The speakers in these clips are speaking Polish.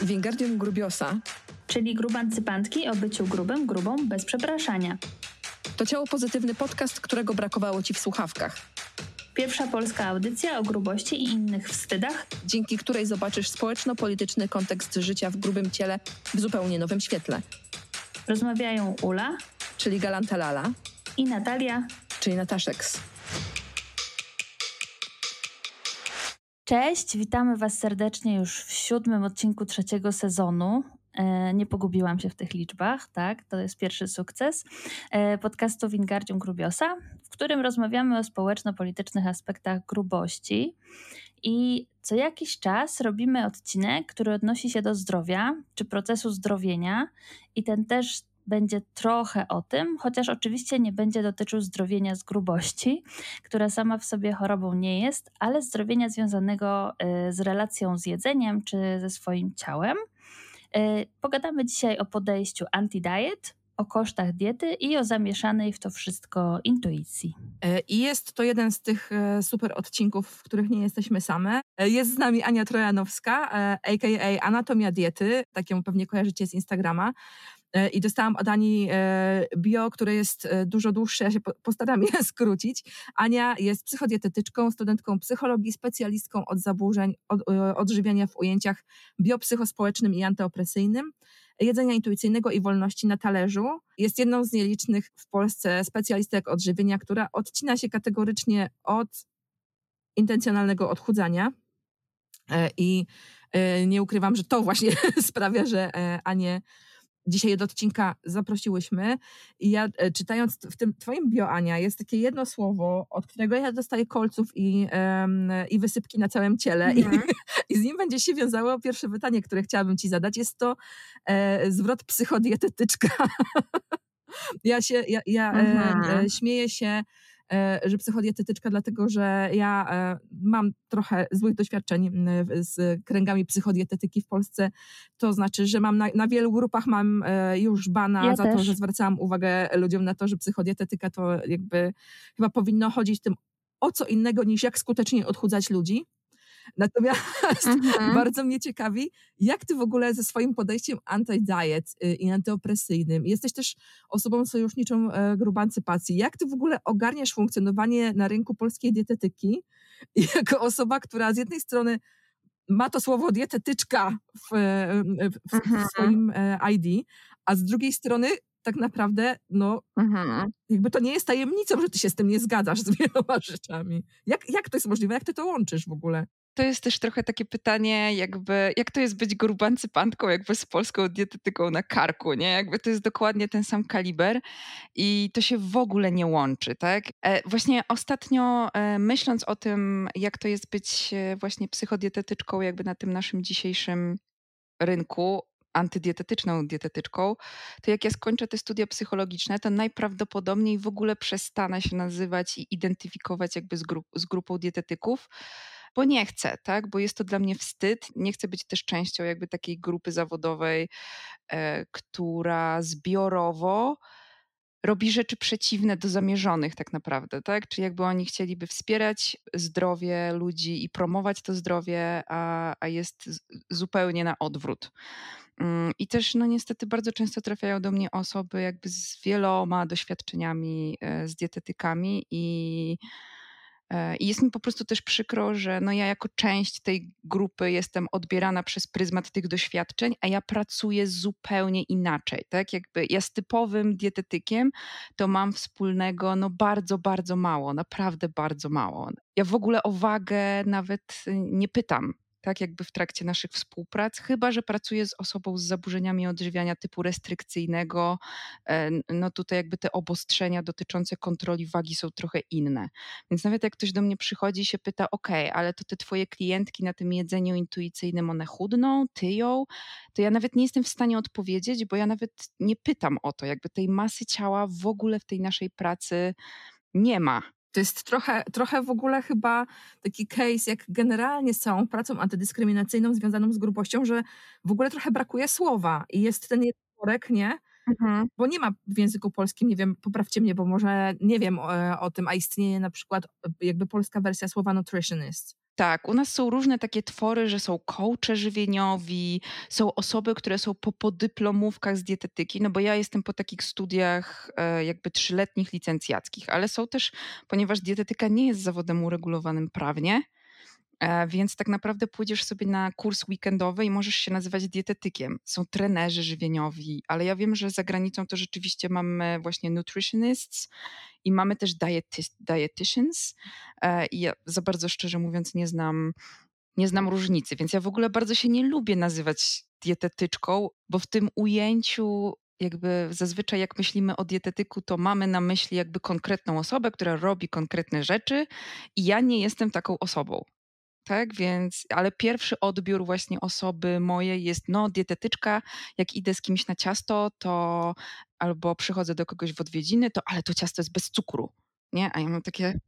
Wingardium Grubiosa, czyli grubancypantki o byciu grubym, grubą bez przepraszania. To ciało pozytywny podcast, którego brakowało ci w słuchawkach. Pierwsza polska audycja o grubości i innych wstydach, dzięki której zobaczysz społeczno-polityczny kontekst życia w grubym ciele w zupełnie nowym świetle. Rozmawiają Ula, czyli Galanta Lala, i Natalia, czyli Nataszeks. Cześć, witamy Was serdecznie już w siódmym odcinku trzeciego sezonu. E, nie pogubiłam się w tych liczbach, tak? To jest pierwszy sukces e, podcastu Wingardium Grubiosa, w którym rozmawiamy o społeczno-politycznych aspektach grubości. I co jakiś czas robimy odcinek, który odnosi się do zdrowia czy procesu zdrowienia, i ten też będzie trochę o tym, chociaż oczywiście nie będzie dotyczył zdrowienia z grubości, która sama w sobie chorobą nie jest, ale zdrowienia związanego y, z relacją z jedzeniem czy ze swoim ciałem. Y, pogadamy dzisiaj o podejściu anti-diet, o kosztach diety i o zamieszanej w to wszystko intuicji. E, I jest to jeden z tych e, super odcinków, w których nie jesteśmy same. E, jest z nami Ania Trojanowska, a.k.a. Anatomia Diety, tak ją pewnie kojarzycie z Instagrama. E, i dostałam od Ani e, bio, które jest e, dużo dłuższe, ja się postaram je skrócić. Ania jest psychodietetyczką, studentką psychologii, specjalistką od zaburzeń od, odżywiania w ujęciach biopsychospołecznym i antyopresyjnym jedzenia intuicyjnego i wolności na talerzu. Jest jedną z nielicznych w Polsce specjalistek odżywienia, która odcina się kategorycznie od intencjonalnego odchudzania. I nie ukrywam, że to właśnie sprawia, że Anię dzisiaj do odcinka zaprosiłyśmy i ja e, czytając w tym twoim bio, Ania, jest takie jedno słowo, od którego ja dostaję kolców i, um, i wysypki na całym ciele I, mhm. i, z nim będzie się wiązało pierwsze pytanie, które chciałabym ci zadać. Jest to e, zwrot psychodietetyczka. ja się, ja, ja e, mhm. e, śmieję się że psychodietetyczka, dlatego że ja e, mam trochę złych doświadczeń z kręgami psychodietetyki w Polsce. To znaczy, że mam na, na wielu grupach mam e, już bana ja za też. to, że zwracałam uwagę ludziom na to, że psychodietetyka to jakby chyba powinno chodzić tym o co innego niż jak skutecznie odchudzać ludzi. Natomiast mhm. bardzo mnie ciekawi, jak ty w ogóle ze swoim podejściem anti-diet y, i antyopresyjnym, jesteś też osobą sojuszniczą e, grubancypacji, jak ty w ogóle ogarniasz funkcjonowanie na rynku polskiej dietetyki jako osoba, która z jednej strony ma to słowo dietetyczka w, e, w mhm. swoim e, ID, a z drugiej strony tak naprawdę, no, mhm. jakby to nie jest tajemnicą, że ty się z tym nie zgadzasz z wieloma rzeczami. Jak, jak to jest możliwe? Jak ty to łączysz w ogóle? To jest też trochę takie pytanie, jakby, jak to jest być grubancypantką jakby z polską dietetyką na karku, nie? Jakby to jest dokładnie ten sam kaliber i to się w ogóle nie łączy, tak? E, właśnie ostatnio e, myśląc o tym, jak to jest być e, właśnie psychodietetyczką jakby na tym naszym dzisiejszym rynku, antydietetyczną dietetyczką, to jak ja skończę te studia psychologiczne, to najprawdopodobniej w ogóle przestanę się nazywać i identyfikować jakby z, z grupą dietetyków, bo nie chcę, tak? Bo jest to dla mnie wstyd. Nie chcę być też częścią jakby takiej grupy zawodowej, e, która zbiorowo robi rzeczy przeciwne do zamierzonych tak naprawdę, tak? Czyli jakby oni chcieliby wspierać zdrowie ludzi i promować to zdrowie, a, a jest zupełnie na odwrót. Mm, I też, no niestety, bardzo często trafiają do mnie osoby jakby z wieloma doświadczeniami e, z dietetykami i I jest mi po prostu też przykro, że no ja jako część tej grupy jestem odbierana przez pryzmat tych doświadczeń, a ja pracuję zupełnie inaczej. Tak? Jakby ja z typowym dietetykiem to mam wspólnego no bardzo, bardzo mało, naprawdę bardzo mało. Ja w ogóle o wagę nawet nie pytam tak jakby w trakcie naszych współprac, chyba że pracuję z osobą z zaburzeniami odżywiania typu restrykcyjnego, e, no tutaj jakby te obostrzenia dotyczące kontroli wagi są trochę inne. Więc nawet jak ktoś do mnie przychodzi i się pyta, ok, ale to te twoje klientki na tym jedzeniu intuicyjnym, one chudną, tyją, to ja nawet nie jestem w stanie odpowiedzieć, bo ja nawet nie pytam o to, jakby tej masy ciała w ogóle w tej naszej pracy nie ma. To jest trochę, trochę w ogóle chyba taki case, jak generalnie z całą pracą antydyskryminacyjną związaną z grubością, że w ogóle trochę brakuje słowa i jest ten worek, nie? Mhm. Bo nie ma w języku polskim, nie wiem, poprawcie mnie, bo może nie wiem o, e, o tym, a istnieje na przykład jakby polska wersja słowa nutritionist. Tak, u nas są różne takie twory, że są coache żywieniowi, są osoby, które są po podyplomówkach z dietetyki, no bo ja jestem po takich studiach e, jakby trzyletnich licencjackich, ale są też, ponieważ dietetyka nie jest zawodem uregulowanym prawnie, więc tak naprawdę pójdziesz sobie na kurs weekendowy i możesz się nazywać dietetykiem. Są trenerzy żywieniowi, ale ja wiem, że za granicą to rzeczywiście mamy właśnie nutritionists i mamy też diety dietitians. E, I ja za bardzo szczerze mówiąc nie znam, nie znam różnicy, więc ja w ogóle bardzo się nie lubię nazywać dietetyczką, bo w tym ujęciu jakby zazwyczaj jak myślimy o dietetyku, to mamy na myśli jakby konkretną osobę, która robi konkretne rzeczy i ja nie jestem taką osobą tak? Więc, ale pierwszy odbiór właśnie osoby mojej jest, no, dietetyczka, jak idę z kimś na ciasto, to albo przychodzę do kogoś w odwiedziny, to ale to ciasto jest bez cukru, nie? A ja mam takie,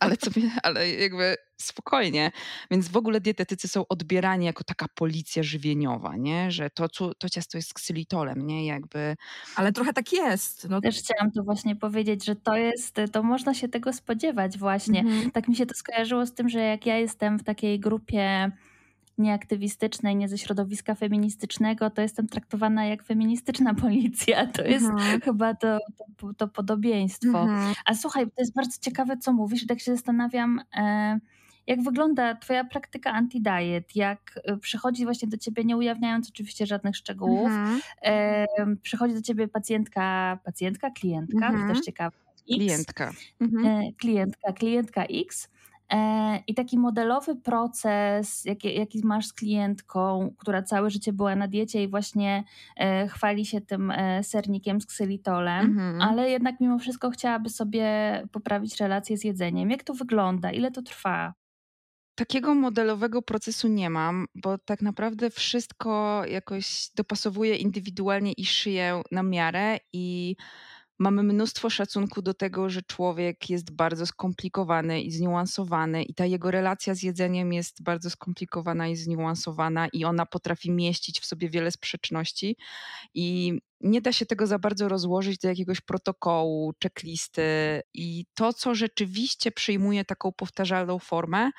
ale co ale jakby spokojnie. Więc w ogóle dietetycy są odbierani jako taka policja żywieniowa, nie? Że to, to ciasto jest ksylitolem, nie? Jakby... Ale trochę tak jest. No. Też chciałam tu właśnie powiedzieć, że to jest, to można się tego spodziewać właśnie. Mhm. Tak mi się to skojarzyło z tym, że jak ja jestem w takiej grupie nieaktywistycznej, nie ze środowiska feministycznego, to jestem traktowana jak feministyczna policja. To jest mhm. chyba to, to, to podobieństwo. Mhm. A słuchaj, to jest bardzo ciekawe, co mówisz. Tak się zastanawiam, e, jak wygląda Twoja praktyka anti-diet? Jak e, przychodzi właśnie do Ciebie, nie ujawniając oczywiście żadnych szczegółów, mhm. e, przychodzi do Ciebie pacjentka, pacjentka, klientka, to też ciekawe. X, klientka. E, klientka, klientka X I taki modelowy proces, jaki, jaki, masz z klientką, która całe życie była na diecie i właśnie e, chwali się tym e, sernikiem z ksylitolem, mhm. ale jednak mimo wszystko chciałaby sobie poprawić relacje z jedzeniem. Jak to wygląda? Ile to trwa? Takiego modelowego procesu nie mam, bo tak naprawdę wszystko jakoś dopasowuję indywidualnie i szyję na miarę i mamy mnóstwo szacunku do tego, że człowiek jest bardzo skomplikowany i zniuansowany, i ta jego relacja z jedzeniem jest bardzo skomplikowana i zniuansowana, i ona potrafi mieścić w sobie wiele sprzeczności. I nie da się tego za bardzo rozłożyć do jakiegoś protokołu, checklisty. I to, co rzeczywiście przyjmuje taką powtarzalną formę,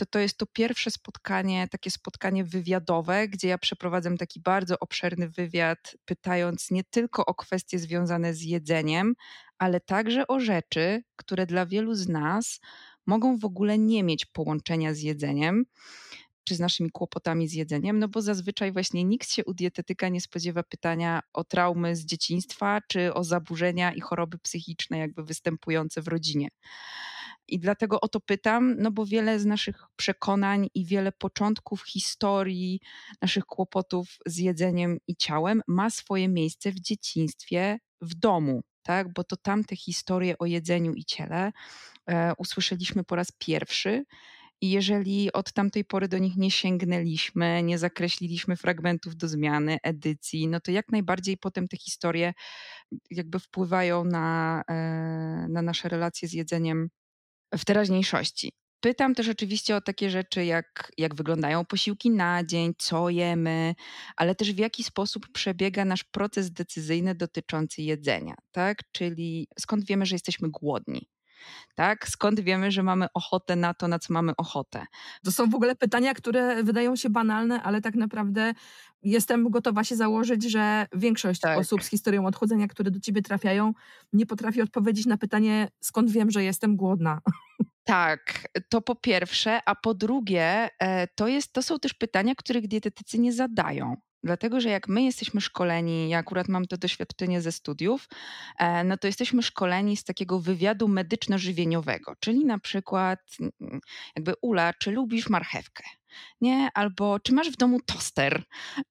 to to jest to pierwsze spotkanie, takie spotkanie wywiadowe, gdzie ja przeprowadzam taki bardzo obszerny wywiad, pytając nie tylko o kwestie związane z jedzeniem, ale także o rzeczy, które dla wielu z nas mogą w ogóle nie mieć połączenia z jedzeniem czy z naszymi kłopotami z jedzeniem, no bo zazwyczaj właśnie nikt się u dietetyka nie spodziewa pytania o traumy z dzieciństwa, czy o zaburzenia i choroby psychiczne jakby występujące w rodzinie. I dlatego o to pytam, no bo wiele z naszych przekonań i wiele początków historii, naszych kłopotów z jedzeniem i ciałem ma swoje miejsce w dzieciństwie, w domu, tak? Bo to tam te historie o jedzeniu i ciele e, usłyszeliśmy po raz pierwszy. I jeżeli od tamtej pory do nich nie sięgnęliśmy, nie zakreśliliśmy fragmentów do zmiany, edycji, no to jak najbardziej potem te historie jakby wpływają na, e, na nasze relacje z jedzeniem w teraźniejszości. Pytam też oczywiście o takie rzeczy, jak, jak wyglądają posiłki na dzień, co jemy, ale też w jaki sposób przebiega nasz proces decyzyjny dotyczący jedzenia, tak? Czyli skąd wiemy, że jesteśmy głodni. Tak? Skąd wiemy, że mamy ochotę na to, na co mamy ochotę? To są w ogóle pytania, które wydają się banalne, ale tak naprawdę jestem gotowa się założyć, że większość tak. osób z historią odchudzenia, które do ciebie trafiają, nie potrafi odpowiedzieć na pytanie, skąd wiem, że jestem głodna. Tak, to po pierwsze, a po drugie, e, to, jest, to są też pytania, których dietetycy nie zadają. Dlatego, że jak my jesteśmy szkoleni, ja akurat mam to doświadczenie ze studiów, e, no to jesteśmy szkoleni z takiego wywiadu medyczno-żywieniowego, czyli na przykład mm, jakby Ula, czy lubisz marchewkę? Nie? Albo czy masz w domu toster?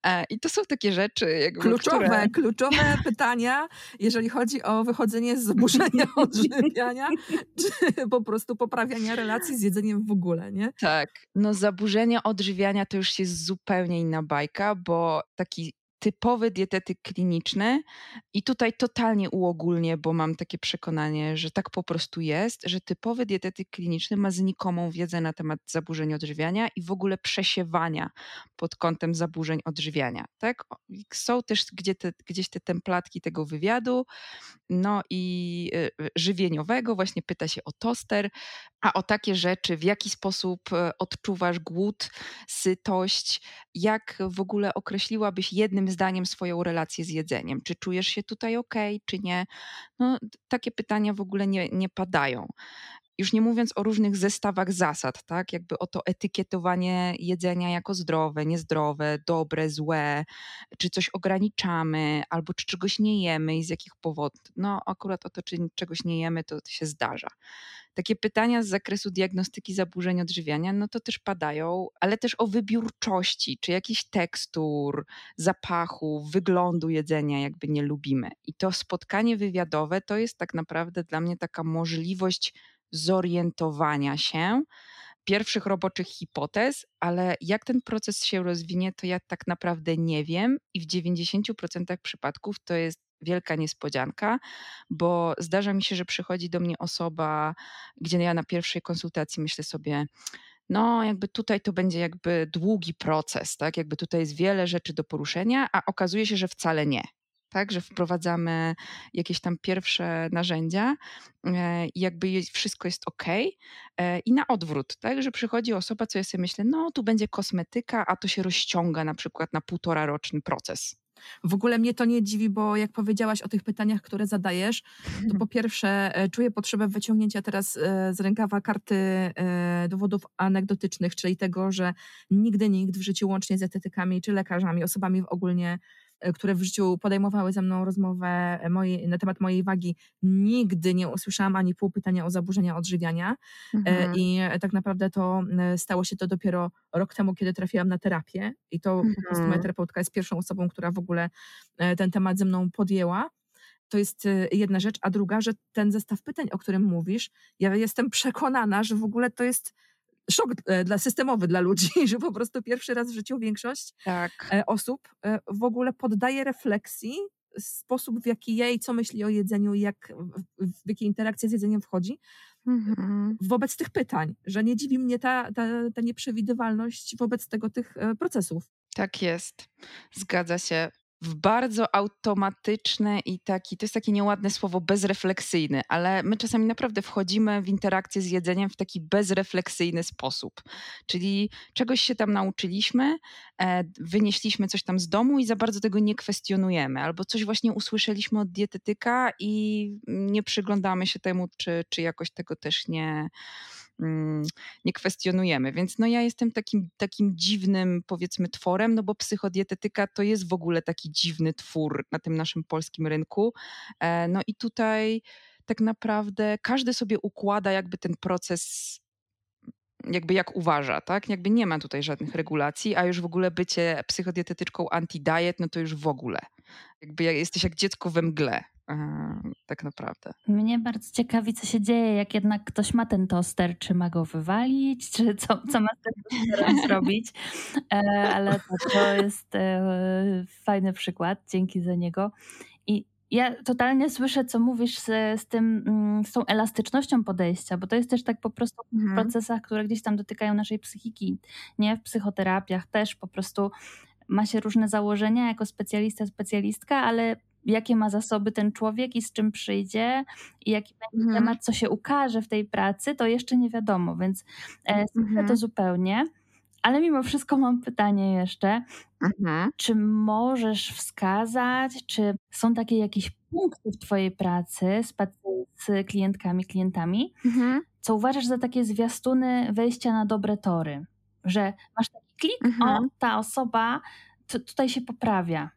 E, I to są takie rzeczy. Jakby, kluczowe, które... kluczowe pytania, jeżeli chodzi o wychodzenie z zaburzenia odżywiania, czy po prostu poprawiania relacji z jedzeniem w ogóle, nie? Tak. No zaburzenia odżywiania to już jest zupełnie inna bajka, bo taki typowy dietetyk kliniczny i tutaj totalnie uogólnie, bo mam takie przekonanie, że tak po prostu jest, że typowy dietetyk kliniczny ma znikomą wiedzę na temat zaburzeń odżywiania i w ogóle przesiewania pod kątem zaburzeń odżywiania. Tak? Są też gdzie te, gdzieś te templatki tego wywiadu, no i y, y, żywieniowego, właśnie pyta się o toster, a o takie rzeczy, w jaki sposób e, odczuwasz głód, sytość, jak w ogóle określiłabyś jednym zdaniem swoją relację z jedzeniem? Czy czujesz się tutaj ok, czy nie? No, takie pytania w ogóle nie, nie padają. Już nie mówiąc o różnych zestawach zasad, tak? Jakby o to etykietowanie jedzenia jako zdrowe, niezdrowe, dobre, złe, czy coś ograniczamy, albo czy czegoś nie jemy i z jakich powodów. No, akurat o to, czy czegoś nie jemy, to się zdarza. Takie pytania z zakresu diagnostyki zaburzeń odżywiania, no to też padają, ale też o wybiórczości, czy jakichś tekstur, zapachu, wyglądu jedzenia jakby nie lubimy. I to spotkanie wywiadowe to jest tak naprawdę dla mnie taka możliwość zorientowania się, pierwszych roboczych hipotez, ale jak ten proces się rozwinie, to ja tak naprawdę nie wiem i w 90% przypadków to jest wielka niespodzianka, bo zdarza mi się, że przychodzi do mnie osoba, gdzie ja na pierwszej konsultacji myślę sobie, no jakby tutaj to będzie jakby długi proces, tak? Jakby tutaj jest wiele rzeczy do poruszenia, a okazuje się, że wcale nie tak, że wprowadzamy jakieś tam pierwsze narzędzia e, i jakby wszystko jest ok. E, I na odwrót, tak, że przychodzi osoba, co ja sobie myślę, no tu będzie kosmetyka, a to się rozciąga na przykład na półtora roczny proces. W ogóle mnie to nie dziwi, bo jak powiedziałaś o tych pytaniach, które zadajesz, to po pierwsze e, czuję potrzebę wyciągnięcia teraz z rękawa karty dowodów anegdotycznych, czyli tego, że nigdy nikt w życiu łącznie z etetykami czy lekarzami, osobami ogólnie E, które w życiu podejmowały ze mną rozmowę e, mojej, na temat mojej wagi, nigdy nie usłyszałam ani pół pytania o zaburzenia odżywiania. E, mhm. I tak naprawdę to stało się to dopiero rok temu, kiedy trafiłam na terapię. I to mhm. po prostu moja mhm. terapeutka jest pierwszą osobą, która w ogóle ten temat ze mną podjęła. To jest jedna rzecz. A druga, że ten zestaw pytań, o którym mówisz, ja jestem przekonana, że w ogóle to jest szok e, dla, systemowy dla ludzi, że po prostu pierwszy raz w życiu większość tak. E, osób e, w ogóle poddaje refleksji sposób, w jaki je i co myśli o jedzeniu i jak, w, w jakie interakcje z jedzeniem wchodzi, mhm. wobec tych pytań, że nie dziwi mnie ta, ta, ta nieprzewidywalność wobec tego tych procesów. Tak jest. Zgadza się w bardzo automatyczne i taki, to jest takie nieładne słowo, bezrefleksyjny, ale my czasami naprawdę wchodzimy w interakcję z jedzeniem w taki bezrefleksyjny sposób. Czyli czegoś się tam nauczyliśmy, e, wynieśliśmy coś tam z domu i za bardzo tego nie kwestionujemy, albo coś właśnie usłyszeliśmy od dietetyka i nie przyglądamy się temu, czy, czy jakoś tego też nie nie kwestionujemy. Więc no ja jestem takim, takim dziwnym, powiedzmy, tworem, no bo psychodietetyka to jest w ogóle taki dziwny twór na tym naszym polskim rynku. E, no i tutaj tak naprawdę każdy sobie układa jakby ten proces jakby jak uważa, tak? Jakby nie ma tutaj żadnych regulacji, a już w ogóle bycie psychodietetyczką anti-diet, no to już w ogóle. Jakby jesteś jak dziecko we mgle, tak naprawdę. Mnie bardzo ciekawi, co się dzieje, jak jednak ktoś ma ten toster, czy ma go wywalić, czy co, co ma z tym tosterem zrobić. E, ale to, to jest e, fajny przykład, dzięki za niego. I ja totalnie słyszę, co mówisz z, z, tym, mm, z tą elastycznością podejścia, bo to jest też tak po prostu w mhm. procesach, które gdzieś tam dotykają naszej psychiki, nie w psychoterapiach też po prostu ma się różne założenia jako specjalista, specjalistka, ale jakie ma zasoby ten człowiek i z czym przyjdzie i jaki będzie mhm. temat, co się ukaże w tej pracy, to jeszcze nie wiadomo, więc e, mhm. to zupełnie. Ale mimo wszystko mam pytanie jeszcze. Mhm. Czy możesz wskazać, czy są takie jakieś punkty w Twojej pracy z, z klientkami, klientami, mhm. co uważasz za takie zwiastuny wejścia na dobre tory? Że masz taki klik, mhm. o, ta osoba tutaj się poprawia.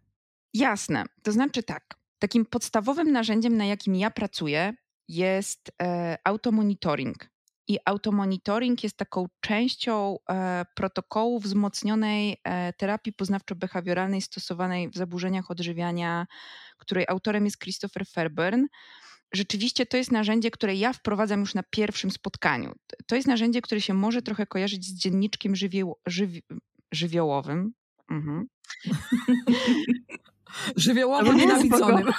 Jasne. To znaczy tak. Takim podstawowym narzędziem, na jakim ja pracuję, jest e, automonitoring. I automonitoring jest taką częścią e, protokołu wzmocnionej e, terapii poznawczo-behawioralnej stosowanej w zaburzeniach odżywiania, której autorem jest Christopher Fairburn. Rzeczywiście to jest narzędzie, które ja wprowadzam już na pierwszym spotkaniu. To jest narzędzie, które się może trochę kojarzyć z dzienniczkiem żywioł, żywi, żywiołowym, Mhm. Żywiołowo nienawidzonym.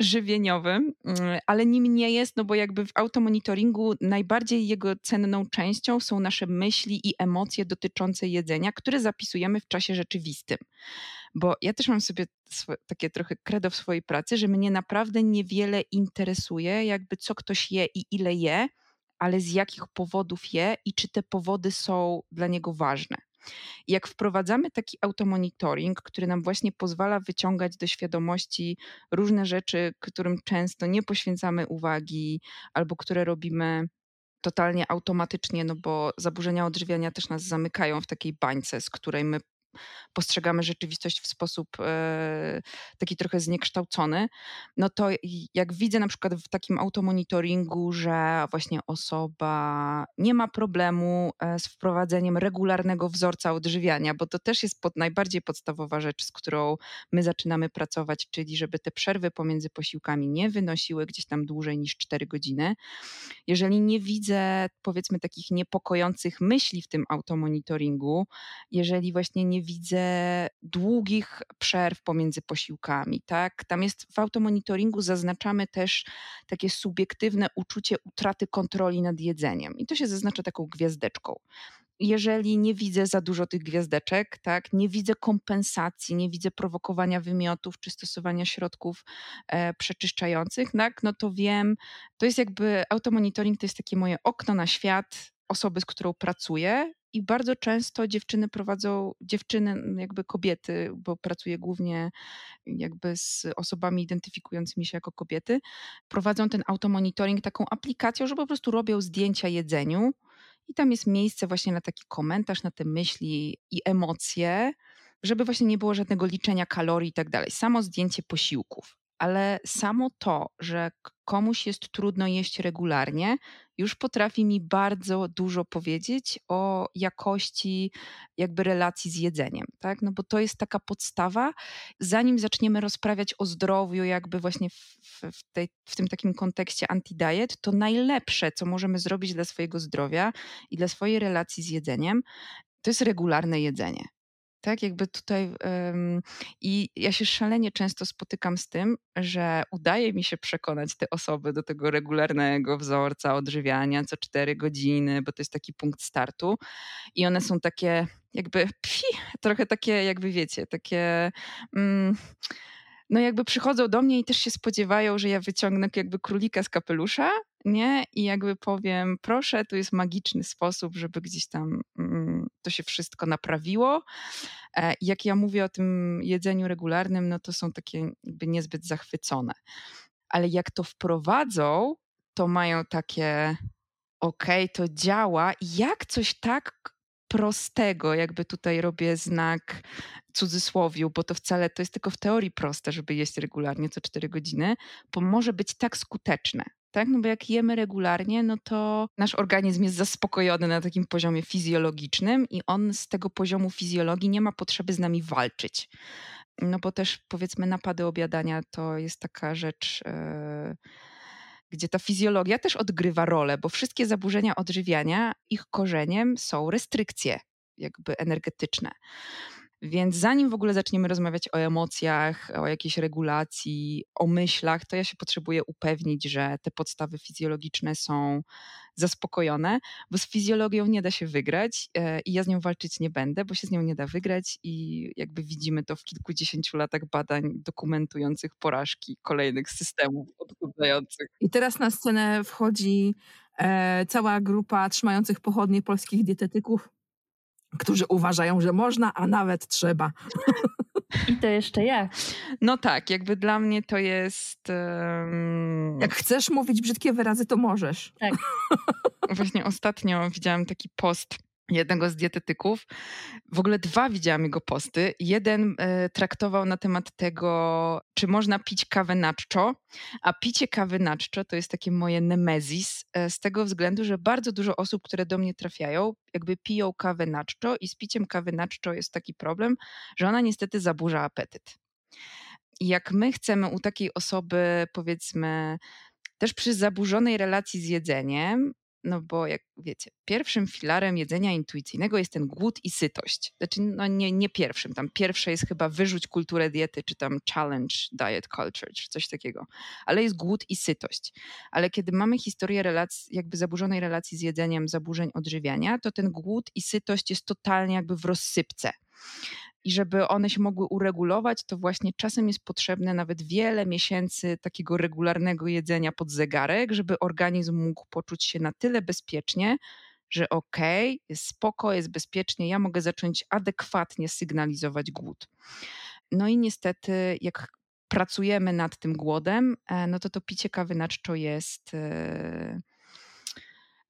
żywieniowym, mm, ale nim nie jest, no bo jakby w automonitoringu najbardziej jego cenną częścią są nasze myśli i emocje dotyczące jedzenia, które zapisujemy w czasie rzeczywistym. Bo ja też mam sobie takie trochę credo w swojej pracy, że mnie naprawdę niewiele interesuje, jakby co ktoś je i ile je, ale z jakich powodów je i czy te powody są dla niego ważne. Jak wprowadzamy taki automonitoring, który nam właśnie pozwala wyciągać do świadomości różne rzeczy, którym często nie poświęcamy uwagi albo które robimy totalnie automatycznie, no bo zaburzenia odżywiania też nas zamykają w takiej bańce, z której my postrzegamy rzeczywistość w sposób e, taki trochę zniekształcony, no to jak widzę na przykład w takim automonitoringu, że właśnie osoba nie ma problemu e, z wprowadzeniem regularnego wzorca odżywiania, bo to też jest pod, najbardziej podstawowa rzecz, z którą my zaczynamy pracować, czyli żeby te przerwy pomiędzy posiłkami nie wynosiły gdzieś tam dłużej niż 4 godziny. Jeżeli nie widzę powiedzmy takich niepokojących myśli w tym automonitoringu, jeżeli właśnie nie widzę długich przerw pomiędzy posiłkami. Tak? Tam jest w automonitoringu zaznaczamy też takie subiektywne uczucie utraty kontroli nad jedzeniem. I to się zaznacza taką gwiazdeczką jeżeli nie widzę za dużo tych gwiazdeczek, tak, nie widzę kompensacji, nie widzę prowokowania wymiotów czy stosowania środków e, przeczyszczających, tak, no to wiem, to jest jakby automonitoring to jest takie moje okno na świat osoby, z którą pracuję i bardzo często dziewczyny prowadzą, dziewczyny, jakby kobiety, bo pracuję głównie jakby z osobami identyfikującymi się jako kobiety, prowadzą ten automonitoring taką aplikacją, że po prostu robią zdjęcia jedzeniu i tam jest miejsce właśnie na taki komentarz, na te myśli i emocje, żeby właśnie nie było żadnego liczenia kalorii i tak dalej. Samo zdjęcie posiłków ale samo to, że komuś jest trudno jeść regularnie, już potrafi mi bardzo dużo powiedzieć o jakości jakby relacji z jedzeniem, tak? No bo to jest taka podstawa, zanim zaczniemy rozprawiać o zdrowiu jakby właśnie w, w, tej, w tym takim kontekście anti-diet, to najlepsze, co możemy zrobić dla swojego zdrowia i dla swojej relacji z jedzeniem, to jest regularne jedzenie. Tak, jakby tutaj um, i ja się szalenie często spotykam z tym, że udaje mi się przekonać te osoby do tego regularnego wzorca odżywiania co 4 godziny, bo to jest taki punkt startu. I one są takie jakby psi, trochę takie jakby wiecie, takie um, no jakby przychodzą do mnie i też się spodziewają, że ja wyciągnę jakby królika z kapelusza, nie? I jakby powiem, proszę, tu jest magiczny sposób, żeby gdzieś tam mm, to się wszystko naprawiło. E, jak ja mówię o tym jedzeniu regularnym, no to są takie jakby niezbyt zachwycone. Ale jak to wprowadzą, to mają takie, okej, okay, to działa. Jak coś tak prostego, jakby tutaj robię znak cudzysłowiu, bo to wcale to jest tylko w teorii proste, żeby jeść regularnie co 4 godziny, bo może być tak skuteczne. Tak? No bo jak jemy regularnie, no to nasz organizm jest zaspokojony na takim poziomie fizjologicznym i on z tego poziomu fizjologii nie ma potrzeby z nami walczyć. No bo też powiedzmy napady obiadania to jest taka rzecz, yy, gdzie ta fizjologia też odgrywa rolę, bo wszystkie zaburzenia odżywiania, ich korzeniem są restrykcje jakby energetyczne. Więc zanim w ogóle zaczniemy rozmawiać o emocjach, o jakiejś regulacji, o myślach, to ja się potrzebuję upewnić, że te podstawy fizjologiczne są zaspokojone, bo z fizjologią nie da się wygrać e, i ja z nią walczyć nie będę, bo się z nią nie da wygrać i jakby widzimy to w kilkudziesięciu latach badań dokumentujących porażki kolejnych systemów odchudzających. I teraz na scenę wchodzi e, cała grupa trzymających pochodnie polskich dietetyków którzy uważają, że można, a nawet trzeba. I to jeszcze jak? No tak, jakby dla mnie to jest. Um... Jak chcesz mówić brzydkie wyrazy, to możesz. Tak. Właśnie ostatnio widziałam taki post jednego z dietetyków. W ogóle dwa widziałam jego posty. Jeden e, traktował na temat tego, czy można pić kawę na czczo, a picie kawy na czczo to jest takie moje nemezis, e, z tego względu, że bardzo dużo osób, które do mnie trafiają, jakby piją kawę na czczo i z piciem kawy na czczo jest taki problem, że ona niestety zaburza apetyt. I jak my chcemy u takiej osoby, powiedzmy, też przy zaburzonej relacji z jedzeniem, no bo jak wiecie, pierwszym filarem jedzenia intuicyjnego jest ten głód i sytość. Znaczy, no nie, nie pierwszym, tam pierwsze jest chyba wyrzuć kulturę diety, czy tam challenge diet culture, czy coś takiego. Ale jest głód i sytość. Ale kiedy mamy historię relacji, jakby zaburzonej relacji z jedzeniem, zaburzeń odżywiania, to ten głód i sytość jest totalnie jakby w rozsypce. I żeby one się mogły uregulować, to właśnie czasem jest potrzebne nawet wiele miesięcy takiego regularnego jedzenia pod zegarek, żeby organizm mógł poczuć się na tyle bezpiecznie, że okej, okay, jest spoko, jest bezpiecznie, ja mogę zacząć adekwatnie sygnalizować głód. No i niestety, jak pracujemy nad tym głodem, e, no to to picie kawy na czczo jest e,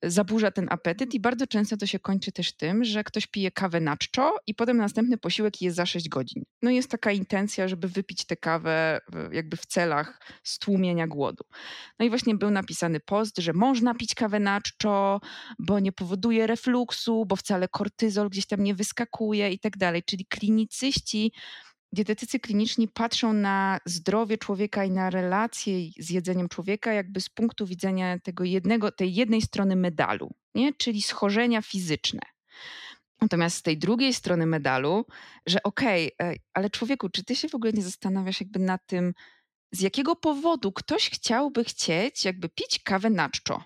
zaburza ten apetyt i bardzo często to się kończy też tym, że ktoś pije kawę na czczo i potem następny posiłek jest za 6 godzin. No jest taka intencja, żeby wypić tę kawę jakby w celach stłumienia głodu. No i właśnie był napisany post, że można pić kawę na czczo, bo nie powoduje refluksu, bo wcale kortyzol gdzieś tam nie wyskakuje i tak dalej. Czyli klinicyści dietetycy kliniczni patrzą na zdrowie człowieka i na relacje z jedzeniem człowieka jakby z punktu widzenia tego jednego, tej jednej strony medalu, nie? czyli schorzenia fizyczne. Natomiast z tej drugiej strony medalu, że okej, okay, e, ale człowieku, czy ty się w ogóle nie zastanawiasz jakby nad tym, z jakiego powodu ktoś chciałby chcieć jakby pić kawę na czczo?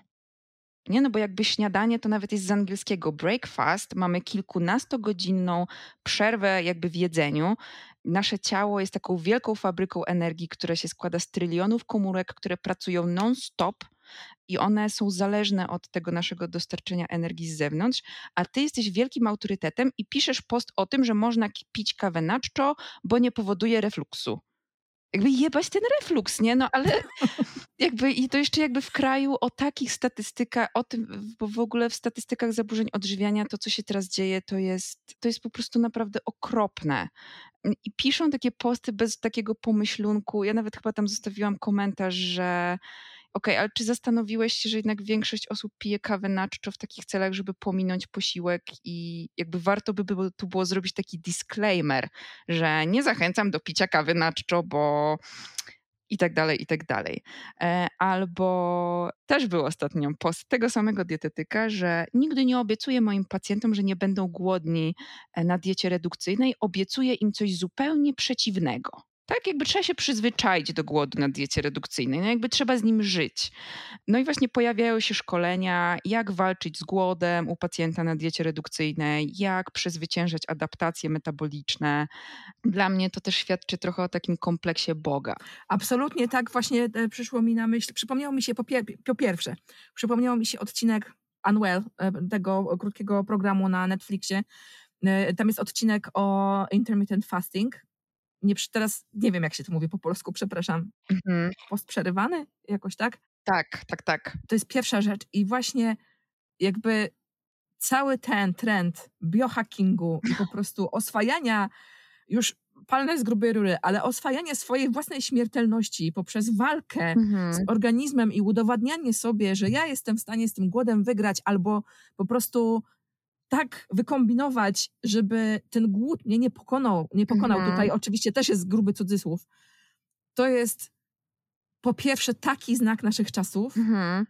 Nie, no bo jakby śniadanie to nawet jest z angielskiego breakfast, mamy kilkunastogodzinną przerwę jakby w jedzeniu. Nasze ciało jest taką wielką fabryką energii, która się składa z trylionów komórek, które pracują non-stop i one są zależne od tego naszego dostarczenia energii z zewnątrz, a ty jesteś wielkim autorytetem i piszesz post o tym, że można pić kawę na czczo, bo nie powoduje refluksu jakby jebać ten refluks, nie? No ale jakby i to jeszcze jakby w kraju o takich statystykach, o tym, bo w ogóle w statystykach zaburzeń odżywiania to, co się teraz dzieje, to jest, to jest po prostu naprawdę okropne. I piszą takie posty bez takiego pomyślunku. Ja nawet chyba tam zostawiłam komentarz, że Okej, okay, ale czy zastanowiłeś się, że jednak większość osób pije kawę na czczo w takich celach, żeby pominąć posiłek i jakby warto by było, tu było zrobić taki disclaimer, że nie zachęcam do picia kawy na czczo, bo i tak dalej, i tak dalej. E, albo też był ostatnio post tego samego dietetyka, że nigdy nie obiecuję moim pacjentom, że nie będą głodni e, na diecie redukcyjnej, obiecuję im coś zupełnie przeciwnego. Tak, jakby trzeba się przyzwyczaić do głodu na diecie redukcyjnej, no jakby trzeba z nim żyć. No i właśnie pojawiają się szkolenia, jak walczyć z głodem u pacjenta na diecie redukcyjnej, jak przezwyciężać adaptacje metaboliczne. Dla mnie to też świadczy trochę o takim kompleksie Boga. Absolutnie tak właśnie e, przyszło mi na myśl. Przypomniało mi się po, pier po pierwsze, przypomniało mi się odcinek Unwell, e, tego krótkiego programu na Netflixie. E, tam jest odcinek o intermittent fasting, nie, teraz nie wiem, jak się to mówi po polsku, przepraszam. Mhm. Post przerywany? Jakoś tak? Tak, tak, tak. To jest pierwsza rzecz. I właśnie jakby cały ten trend biohackingu i po prostu oswajania już palne z grubej rury, ale oswajania swojej własnej śmiertelności poprzez walkę mhm. z organizmem i udowadnianie sobie, że ja jestem w stanie z tym głodem wygrać, albo po prostu tak wykombinować, żeby ten głód mnie nie pokonał, nie pokonał. Mhm. Tutaj oczywiście też jest gruby cudzysłów. To jest po pierwsze taki znak naszych czasów, mhm.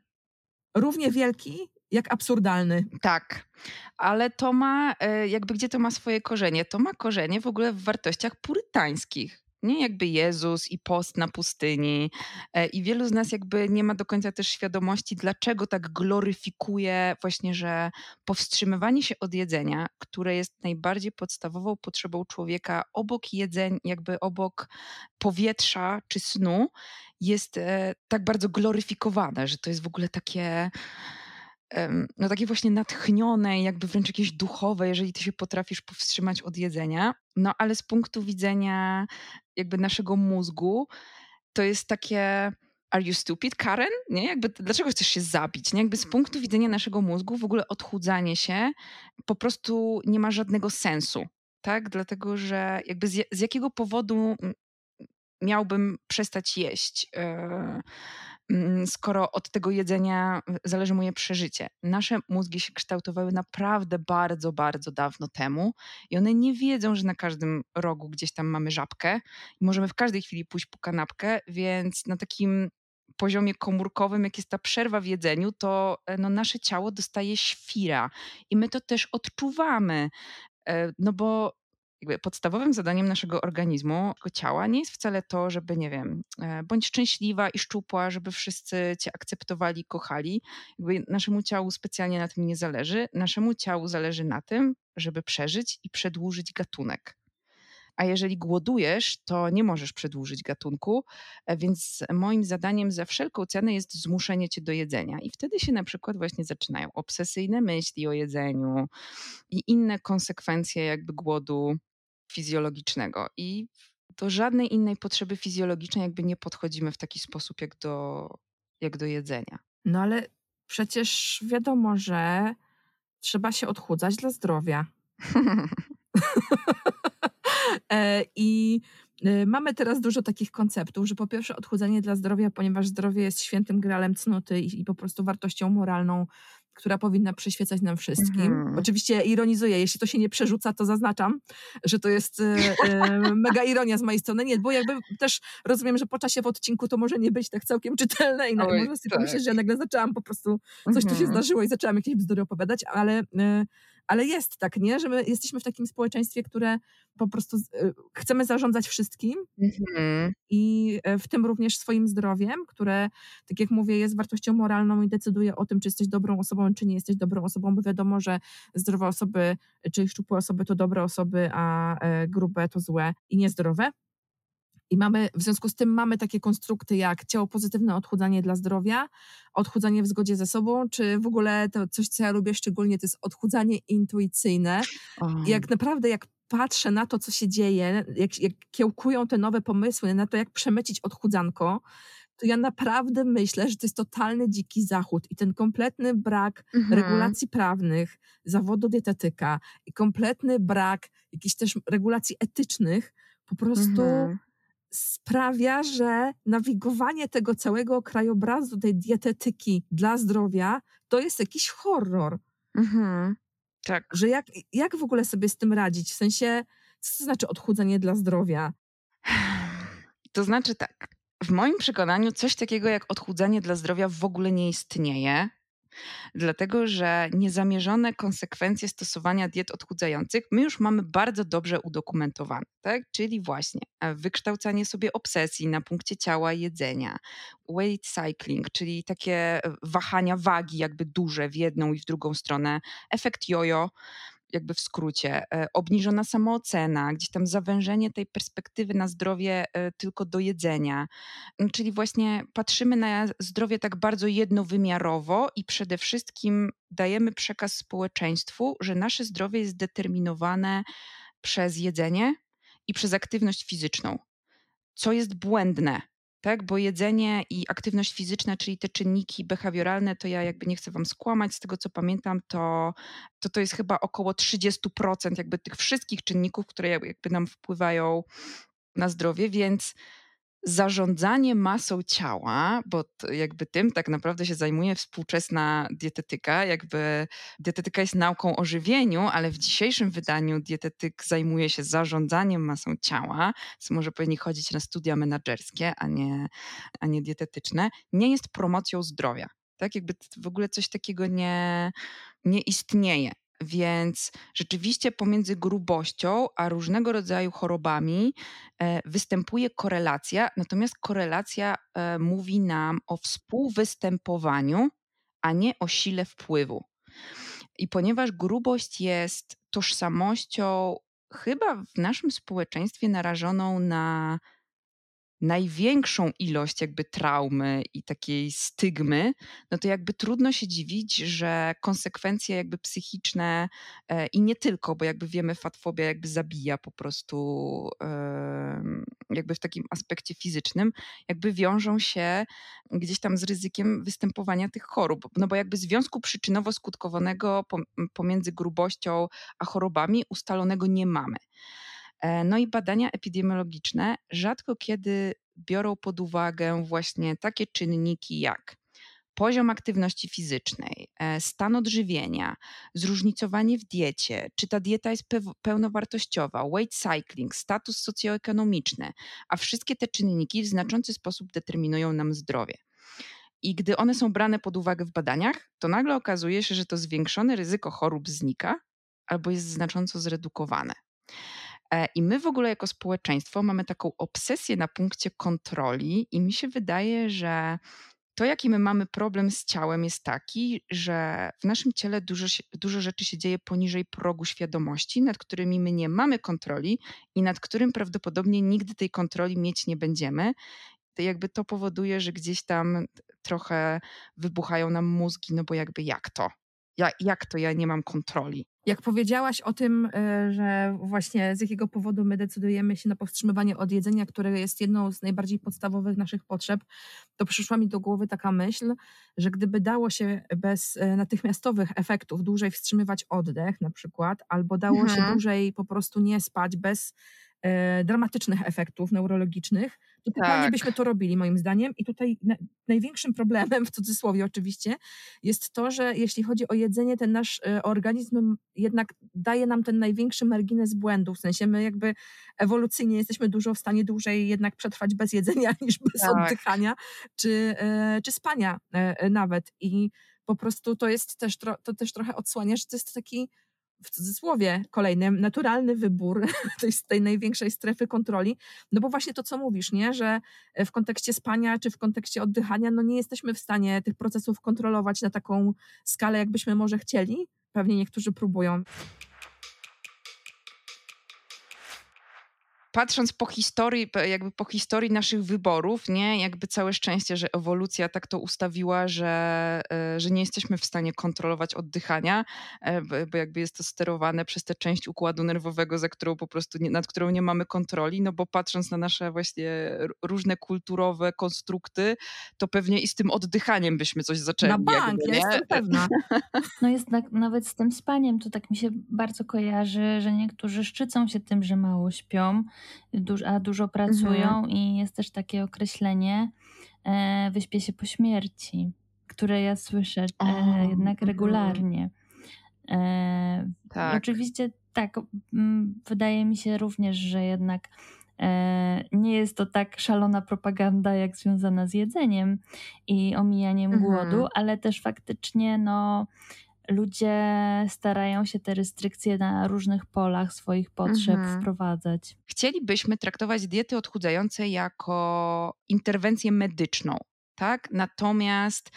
równie wielki, jak absurdalny. Tak, ale to ma, e, jakby gdzie to ma swoje korzenie? To ma korzenie w ogóle w wartościach purytańskich nie jakby Jezus i post na pustyni. E, I wielu z nas jakby nie ma do końca też świadomości, dlaczego tak gloryfikuje właśnie, że powstrzymywanie się od jedzenia, które jest najbardziej podstawową potrzebą człowieka obok jedzeń, jakby obok powietrza czy snu, jest e, tak bardzo gloryfikowane, że to jest w ogóle takie no takie właśnie natchnione, jakby wręcz jakieś duchowe, jeżeli ty się potrafisz powstrzymać od jedzenia. No ale z punktu widzenia jakby naszego mózgu, to jest takie are you stupid, Karen? Nie? Jakby, dlaczego chcesz się zabić? Nie? Jakby z punktu widzenia naszego mózgu w ogóle odchudzanie się po prostu nie ma żadnego sensu. Tak? Dlatego, że jakby z, z jakiego powodu miałbym przestać jeść? Yy skoro od tego jedzenia zależy moje przeżycie. Nasze mózgi się kształtowały naprawdę bardzo, bardzo dawno temu i one nie wiedzą, że na każdym rogu gdzieś tam mamy żabkę i możemy w każdej chwili pójść po kanapkę, więc na takim poziomie komórkowym, jak jest ta przerwa w jedzeniu, to e, no, nasze ciało dostaje świra i my to też odczuwamy. E, no bo jakby podstawowym zadaniem naszego organizmu, naszego ciała nie jest wcale to, żeby, nie wiem, e, bądź szczęśliwa i szczupła, żeby wszyscy cię akceptowali, kochali. Jakby naszemu ciału specjalnie na tym nie zależy. Naszemu ciału zależy na tym, żeby przeżyć i przedłużyć gatunek. A jeżeli głodujesz, to nie możesz przedłużyć gatunku, e, więc moim zadaniem za wszelką cenę jest zmuszenie cię do jedzenia. I wtedy się na przykład właśnie zaczynają obsesyjne myśli o jedzeniu i inne konsekwencje jakby głodu fizjologicznego. I do żadnej innej potrzeby fizjologicznej jakby nie podchodzimy w taki sposób jak do, jak do jedzenia. No ale przecież wiadomo, że trzeba się odchudzać dla zdrowia. E, I y, mamy teraz dużo takich konceptów, że po pierwsze odchudzanie dla zdrowia, ponieważ zdrowie jest świętym gralem cnoty i po prostu wartością moralną, która powinna przyświecać nam wszystkim. Mhm. Oczywiście ironizuję, jeśli to się nie przerzuca, to zaznaczam, że to jest e, e, mega ironia z mojej strony. Nie, bo jakby też rozumiem, że po czasie w odcinku to może nie być tak całkiem czytelne i Oj, można sobie tak. pomyśleć, że ja nagle zaczęłam po prostu, coś tu się mhm. zdarzyło i zaczęłam jakieś bzdury opowiadać, ale e, ale jest tak, nie? Że my jesteśmy w takim społeczeństwie, które po prostu y, chcemy zarządzać wszystkim mhm. i e, w tym również swoim zdrowiem, które, tak jak mówię, jest wartością moralną i decyduje o tym, czy jesteś dobrą osobą, czy nie jesteś dobrą osobą, bo wiadomo, że zdrowe osoby, czy szczupłe osoby to dobre osoby, a e, grube to złe i niezdrowe. I mamy, w związku z tym mamy takie konstrukty jak ciało pozytywne odchudzanie dla zdrowia, odchudzanie w zgodzie ze sobą, czy w ogóle to coś, co ja lubię szczególnie, to jest odchudzanie intuicyjne. Oh. Jak naprawdę, jak patrzę na to, co się dzieje, jak, jak kiełkują te nowe pomysły na to, jak przemycić odchudzanko, to ja naprawdę myślę, że to jest totalny dziki zachód i ten kompletny brak mhm. regulacji prawnych, zawodu dietetyka i kompletny brak jakichś też regulacji etycznych po prostu mhm sprawia, że nawigowanie tego całego krajobrazu, tej dietetyki dla zdrowia, to jest jakiś horror. Mhm. Tak. Że jak, jak w ogóle sobie z tym radzić? W sensie, co to znaczy odchudzanie dla zdrowia? To znaczy tak. W moim przekonaniu coś takiego jak odchudzanie dla zdrowia w ogóle nie istnieje dlatego że niezamierzone konsekwencje stosowania diet odchudzających my już mamy bardzo dobrze udokumentowane, tak? czyli właśnie e, wykształcanie sobie obsesji na punkcie ciała jedzenia, weight cycling, czyli takie e, wahania wagi jakby duże w jedną i w drugą stronę, efekt jojo, jakby w skrócie, e, obniżona samoocena, gdzieś tam zawężenie tej perspektywy na zdrowie e, tylko do jedzenia. Mm, czyli właśnie patrzymy na zdrowie tak bardzo jednowymiarowo i przede wszystkim dajemy przekaz społeczeństwu, że nasze zdrowie jest determinowane przez jedzenie i przez aktywność fizyczną, co jest błędne tak? Bo jedzenie i aktywność fizyczna, czyli te czynniki behawioralne, to ja jakby nie chcę wam skłamać, z tego co pamiętam, to to, to jest chyba około 30% jakby tych wszystkich czynników, które jakby nam wpływają na zdrowie, więc zarządzanie masą ciała, bo jakby tym tak naprawdę się zajmuje współczesna dietetyka. Jakby dietetyka jest nauką o żywieniu, ale w dzisiejszym wydaniu dietetyk zajmuje się zarządzaniem masą ciała, co może powinni chodzić na studia menedżerskie, a nie, a nie dietetyczne. Nie jest promocją zdrowia. Tak, jakby w ogóle coś takiego nie, nie istnieje. Więc rzeczywiście pomiędzy grubością a różnego rodzaju chorobami e, występuje korelacja, natomiast korelacja e, mówi nam o współwystępowaniu, a nie o sile wpływu. I ponieważ grubość jest tożsamością chyba w naszym społeczeństwie narażoną na największą ilość jakby traumy i takiej stygmy, no to jakby trudno się dziwić, że konsekwencje jakby psychiczne e, i nie tylko, bo jakby wiemy, fatfobia jakby zabija po prostu jakby w takim aspekcie fizycznym, jakby wiążą się gdzieś tam z ryzykiem występowania tych chorób. No bo jakby związku przyczynowo-skutkowanego pomiędzy grubością a chorobami ustalonego nie mamy. E, no i badania epidemiologiczne rzadko kiedy biorą pod uwagę właśnie takie czynniki jak poziom aktywności fizycznej, e, stan odżywienia, zróżnicowanie w diecie, czy ta dieta jest pełnowartościowa, weight cycling, status socjoekonomiczny, a wszystkie te czynniki w znaczący sposób determinują nam zdrowie. I gdy one są brane pod uwagę w badaniach, to nagle okazuje się, że to zwiększone ryzyko chorób znika albo jest znacząco zredukowane. E, I my w ogóle jako społeczeństwo mamy taką obsesję na punkcie kontroli, i mi się wydaje, że to, jaki my mamy problem z ciałem, jest taki, że w naszym ciele dużo, dużo rzeczy się dzieje poniżej progu świadomości, nad którymi my nie mamy kontroli i nad którym prawdopodobnie nigdy tej kontroli mieć nie będziemy. To jakby to powoduje, że gdzieś tam trochę wybuchają nam mózgi, no bo jakby jak to? Ja, jak to ja nie mam kontroli? Jak powiedziałaś o tym, e, że właśnie z jakiego powodu my decydujemy się na powstrzymywanie od jedzenia, które jest jedną z najbardziej podstawowych naszych potrzeb, to przyszła mi do głowy taka myśl, że gdyby dało się bez e, natychmiastowych efektów dłużej wstrzymywać oddech na przykład, albo dało mhm. się dłużej po prostu nie spać bez e, dramatycznych efektów neurologicznych, totalnie tak. byśmy to robili moim zdaniem. I tutaj na, największym problemem, w cudzysłowie oczywiście, jest to, że jeśli chodzi o jedzenie, ten nasz e, organizm jednak daje nam ten największy margines błędu. W sensie my jakby ewolucyjnie jesteśmy dużo w stanie dłużej jednak przetrwać bez jedzenia niż bez tak. oddychania czy, e, czy spania e, nawet. I po prostu to jest też, to też trochę odsłania, że to jest taki w cudzysłowie kolejnym, naturalny wybór tej, tej największej strefy kontroli, no bo właśnie to, co mówisz, nie, że w kontekście spania czy w kontekście oddychania, no nie jesteśmy w stanie tych procesów kontrolować na taką skalę, jakbyśmy może chcieli. Pewnie niektórzy próbują. Patrząc po historii, jakby po historii naszych wyborów, nie, jakby całe szczęście, że ewolucja tak to ustawiła, że, e, że nie jesteśmy w stanie kontrolować oddychania, e, bo jakby jest to sterowane przez tę część układu nerwowego, za którą po prostu, nie, nad którą nie mamy kontroli, no bo patrząc na nasze właśnie różne kulturowe konstrukty, to pewnie i z tym oddychaniem byśmy coś zaczęli. Na bank, jakby, ja jestem pewna. No jest tak, nawet z tym spaniem, to tak mi się bardzo kojarzy, że niektórzy szczycą się tym, że mało śpią, a dużo pracują mhm. i jest też takie określenie e, wyśpię się po śmierci, które ja słyszę e, jednak mhm. regularnie. E, tak. Oczywiście tak, wydaje mi się również, że jednak e, nie jest to tak szalona propaganda, jak związana z jedzeniem i omijaniem mhm. głodu, ale też faktycznie no, ludzie starają się te restrykcje na różnych polach swoich potrzeb mhm. wprowadzać. Chcielibyśmy traktować diety odchudzające jako interwencję medyczną. Tak? Natomiast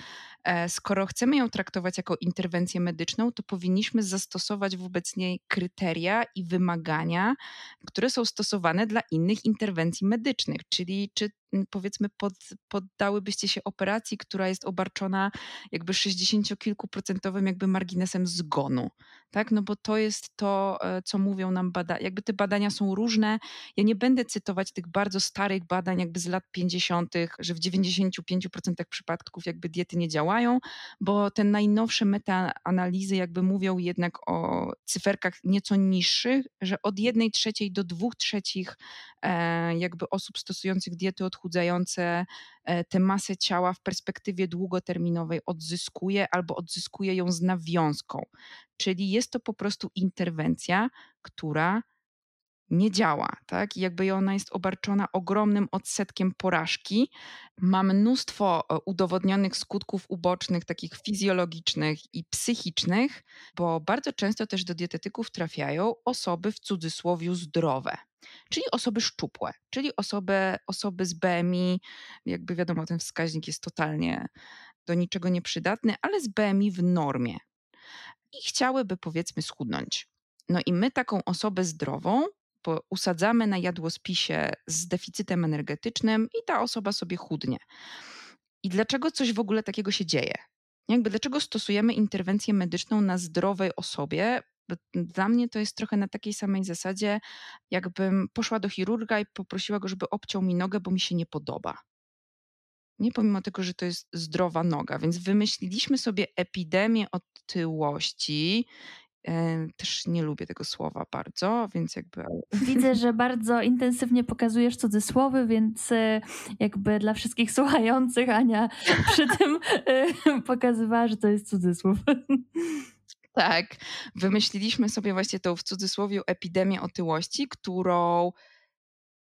E, skoro chcemy ją traktować jako interwencję medyczną, to powinniśmy zastosować wobec niej kryteria i wymagania, które są stosowane dla innych interwencji medycznych. Czyli czy powiedzmy pod, poddałybyście się operacji, która jest obarczona jakby 60-kilkuprocentowym jakby marginesem zgonu, tak? No bo to jest to, e, co mówią nam badania. Jakby te badania są różne. Ja nie będę cytować tych bardzo starych badań jakby z lat 50., że w 95% przypadków jakby diety nie działają, bo te najnowsze metaanalizy jakby mówią jednak o cyferkach nieco niższych, że od jednej trzeciej do dwóch trzecich e, jakby osób stosujących diety odchudzające e, tę masę ciała w perspektywie długoterminowej odzyskuje albo odzyskuje ją z nawiązką. Czyli jest to po prostu interwencja, która nie działa, tak? I jakby ona jest obarczona ogromnym odsetkiem porażki. Ma mnóstwo e, udowodnionych skutków ubocznych, takich fizjologicznych i psychicznych, bo bardzo często też do dietetyków trafiają osoby w cudzysłowie zdrowe. Czyli osoby szczupłe, czyli osoby, osoby z BMI, jakby wiadomo, ten wskaźnik jest totalnie do niczego nieprzydatny, ale z BMI w normie. I chciałyby powiedzmy schudnąć. No i my taką osobę zdrową usadzamy na jadłospisie z deficytem energetycznym i ta osoba sobie chudnie. I dlaczego coś w ogóle takiego się dzieje? Jakby dlaczego stosujemy interwencję medyczną na zdrowej osobie? Dla mnie to jest trochę na takiej samej zasadzie, jakbym poszła do chirurga i poprosiła go, żeby obciął mi nogę, bo mi się nie podoba. Nie pomimo tego, że to jest zdrowa noga. Więc wymyśliliśmy sobie epidemię otyłości też nie lubię tego słowa bardzo, więc jakby. Widzę, że bardzo intensywnie pokazujesz cudzysłowy, więc e, jakby dla wszystkich słuchających Ania przy tym e, pokazywała, że to jest cudzysłów. Tak, wymyśliliśmy sobie właśnie tą w cudzysłowie epidemię otyłości, którą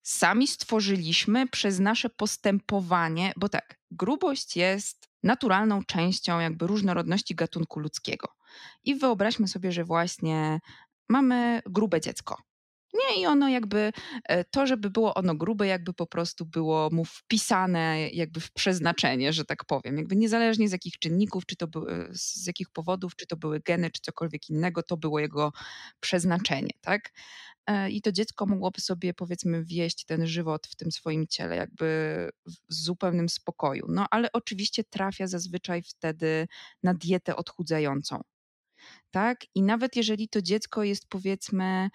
sami stworzyliśmy przez nasze postępowanie, bo tak, grubość jest naturalną częścią jakby różnorodności gatunku ludzkiego. I wyobraźmy sobie, że właśnie mamy grube dziecko. Nie, i ono jakby, e, to, żeby było ono grube, jakby po prostu było mu wpisane jakby w przeznaczenie, że tak powiem. Jakby niezależnie z jakich czynników, czy to były, z jakich powodów, czy to były geny, czy cokolwiek innego, to było jego przeznaczenie, tak? E, I to dziecko mogłoby sobie, powiedzmy, wieść ten żywot w tym swoim ciele, jakby w zupełnym spokoju. No ale oczywiście trafia zazwyczaj wtedy na dietę odchudzającą. Tak? I nawet jeżeli to dziecko jest, powiedzmy,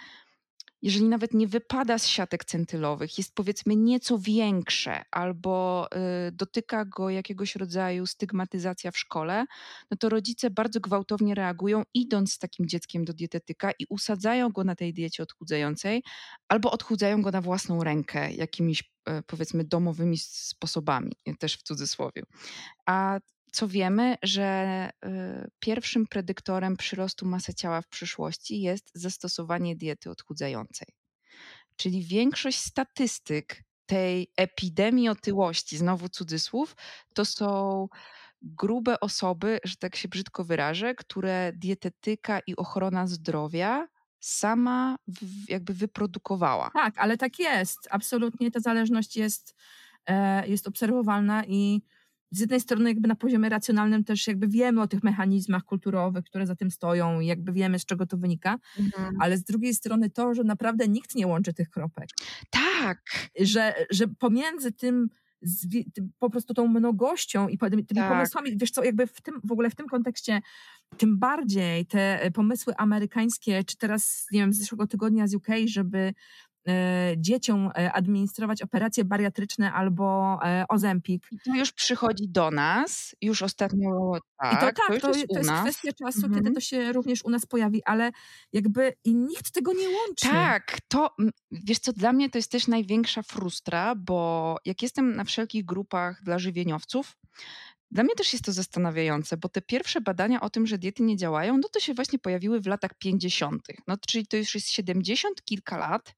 jeżeli nawet nie wypada z siatek centylowych, jest powiedzmy nieco większe albo y, dotyka go jakiegoś rodzaju stygmatyzacja w szkole, no to rodzice bardzo gwałtownie reagują, idąc z takim dzieckiem do dietetyka i usadzają go na tej diecie odchudzającej albo odchudzają go na własną rękę jakimiś y, powiedzmy domowymi sposobami, też w cudzysłowie. A co wiemy, że y, pierwszym predyktorem przyrostu masy ciała w przyszłości jest zastosowanie diety odchudzającej. Czyli większość statystyk tej epidemii otyłości, znowu cudzysłów, to są grube osoby, że tak się brzydko wyrażę, które dietetyka i ochrona zdrowia sama jakby wyprodukowała. Tak, ale tak jest. Absolutnie ta zależność jest, e, jest obserwowalna i z jednej strony jakby na poziomie racjonalnym też jakby wiemy o tych mechanizmach kulturowych, które za tym stoją i jakby wiemy z czego to wynika, mhm. ale z drugiej strony to, że naprawdę nikt nie łączy tych kropek. Tak. Że, że pomiędzy tym, po prostu tą mnogością i tymi tak. pomysłami, wiesz co, jakby w tym, w ogóle w tym kontekście tym bardziej te pomysły amerykańskie, czy teraz, nie wiem, z zeszłego tygodnia z UK, żeby dzieciom e, administrować operacje bariatryczne albo e, ozempik. to już przychodzi do nas, już ostatnio tak. I to tak, tak to, jest, to, to jest kwestia czasu, mhm. kiedy to się również u nas pojawi, ale jakby i nikt tego nie łączy. Tak, to wiesz co, dla mnie to jest też największa frustra, bo jak jestem na wszelkich grupach dla żywieniowców, dla mnie też jest to zastanawiające, bo te pierwsze badania o tym, że diety nie działają, no to się właśnie pojawiły w latach 50. No, czyli to już jest 70 kilka lat.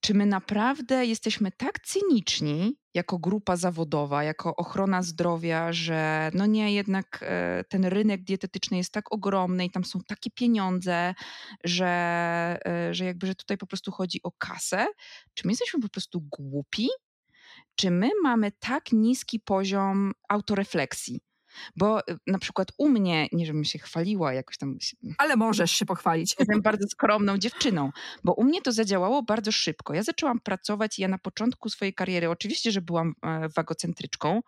Czy my naprawdę jesteśmy tak cyniczni jako grupa zawodowa, jako ochrona zdrowia, że no nie, jednak e, ten rynek dietetyczny jest tak ogromny i tam są takie pieniądze, że, e, że jakby, że tutaj po prostu chodzi o kasę? Czy my jesteśmy po prostu głupi? Czy my mamy tak niski poziom autorefleksji? Bo y, na przykład u mnie, nie żebym się chwaliła jakoś tam. Ale możesz się pochwalić. Jestem bardzo skromną dziewczyną, bo u mnie to zadziałało bardzo szybko. Ja zaczęłam pracować, ja na początku swojej kariery, oczywiście, że byłam e, wagocentryczką,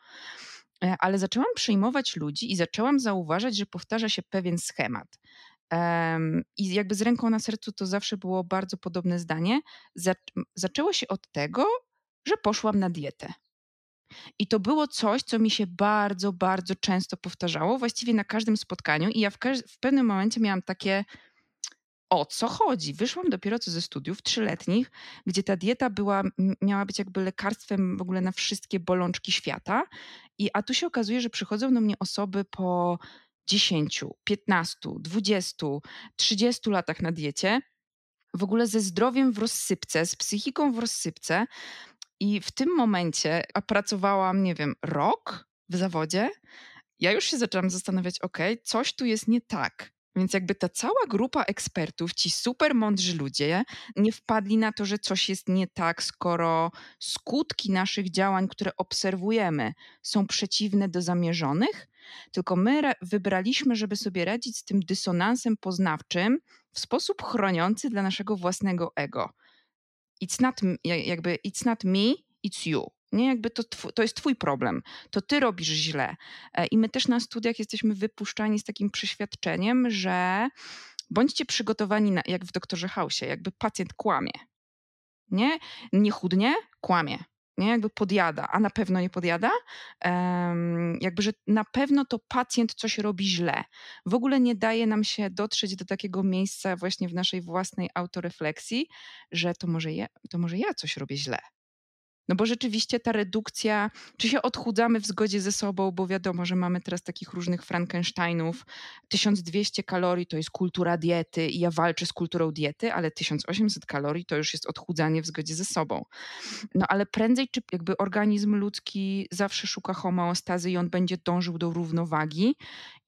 e, ale zaczęłam przyjmować ludzi i zaczęłam zauważać, że powtarza się pewien schemat. I jakby z ręką na sercu to zawsze było bardzo podobne zdanie. Zaczęło się od tego, że poszłam na dietę. I to było coś, co mi się bardzo, bardzo często powtarzało, właściwie na każdym spotkaniu. I ja w, w pewnym momencie miałam takie, o co chodzi? Wyszłam dopiero co ze studiów trzyletnich, gdzie ta dieta była, miała być jakby lekarstwem w ogóle na wszystkie bolączki świata. I a tu się okazuje, że przychodzą do mnie osoby po 10, 15, 20, 30 latach na diecie, w ogóle ze zdrowiem w rozsypce, z psychiką w rozsypce, i w tym momencie, a pracowałam, nie wiem, rok w zawodzie, ja już się zaczęłam zastanawiać, ok, coś tu jest nie tak. Więc jakby ta cała grupa ekspertów, ci super mądrzy ludzie, nie wpadli na to, że coś jest nie tak, skoro skutki naszych działań, które obserwujemy, są przeciwne do zamierzonych, tylko my wybraliśmy, żeby sobie radzić z tym dysonansem poznawczym w sposób chroniący dla naszego własnego ego it's not, jakby it's not me, it's you. Nie, jakby to, to jest twój problem, to ty robisz źle. E, I my też na studiach jesteśmy wypuszczani z takim przeświadczeniem, że bądźcie przygotowani, na, jak w doktorze Hausie, jakby pacjent kłamie. Nie, nie chudnie, kłamie nie? Jakby podjada, a na pewno nie podjada, um, jakby, że na pewno to pacjent coś robi źle. W ogóle nie daje nam się dotrzeć do takiego miejsca właśnie w naszej własnej autorefleksji, że to może ja, to może ja coś robię źle. No bo rzeczywiście ta redukcja, czy się odchudzamy w zgodzie ze sobą, bo wiadomo, że mamy teraz takich różnych Frankensteinów. 1200 kalorii to jest kultura diety i ja walczę z kulturą diety, ale 1800 kalorii to już jest odchudzanie w zgodzie ze sobą. No ale prędzej czy jakby organizm ludzki zawsze szuka homeostazy i on będzie dążył do równowagi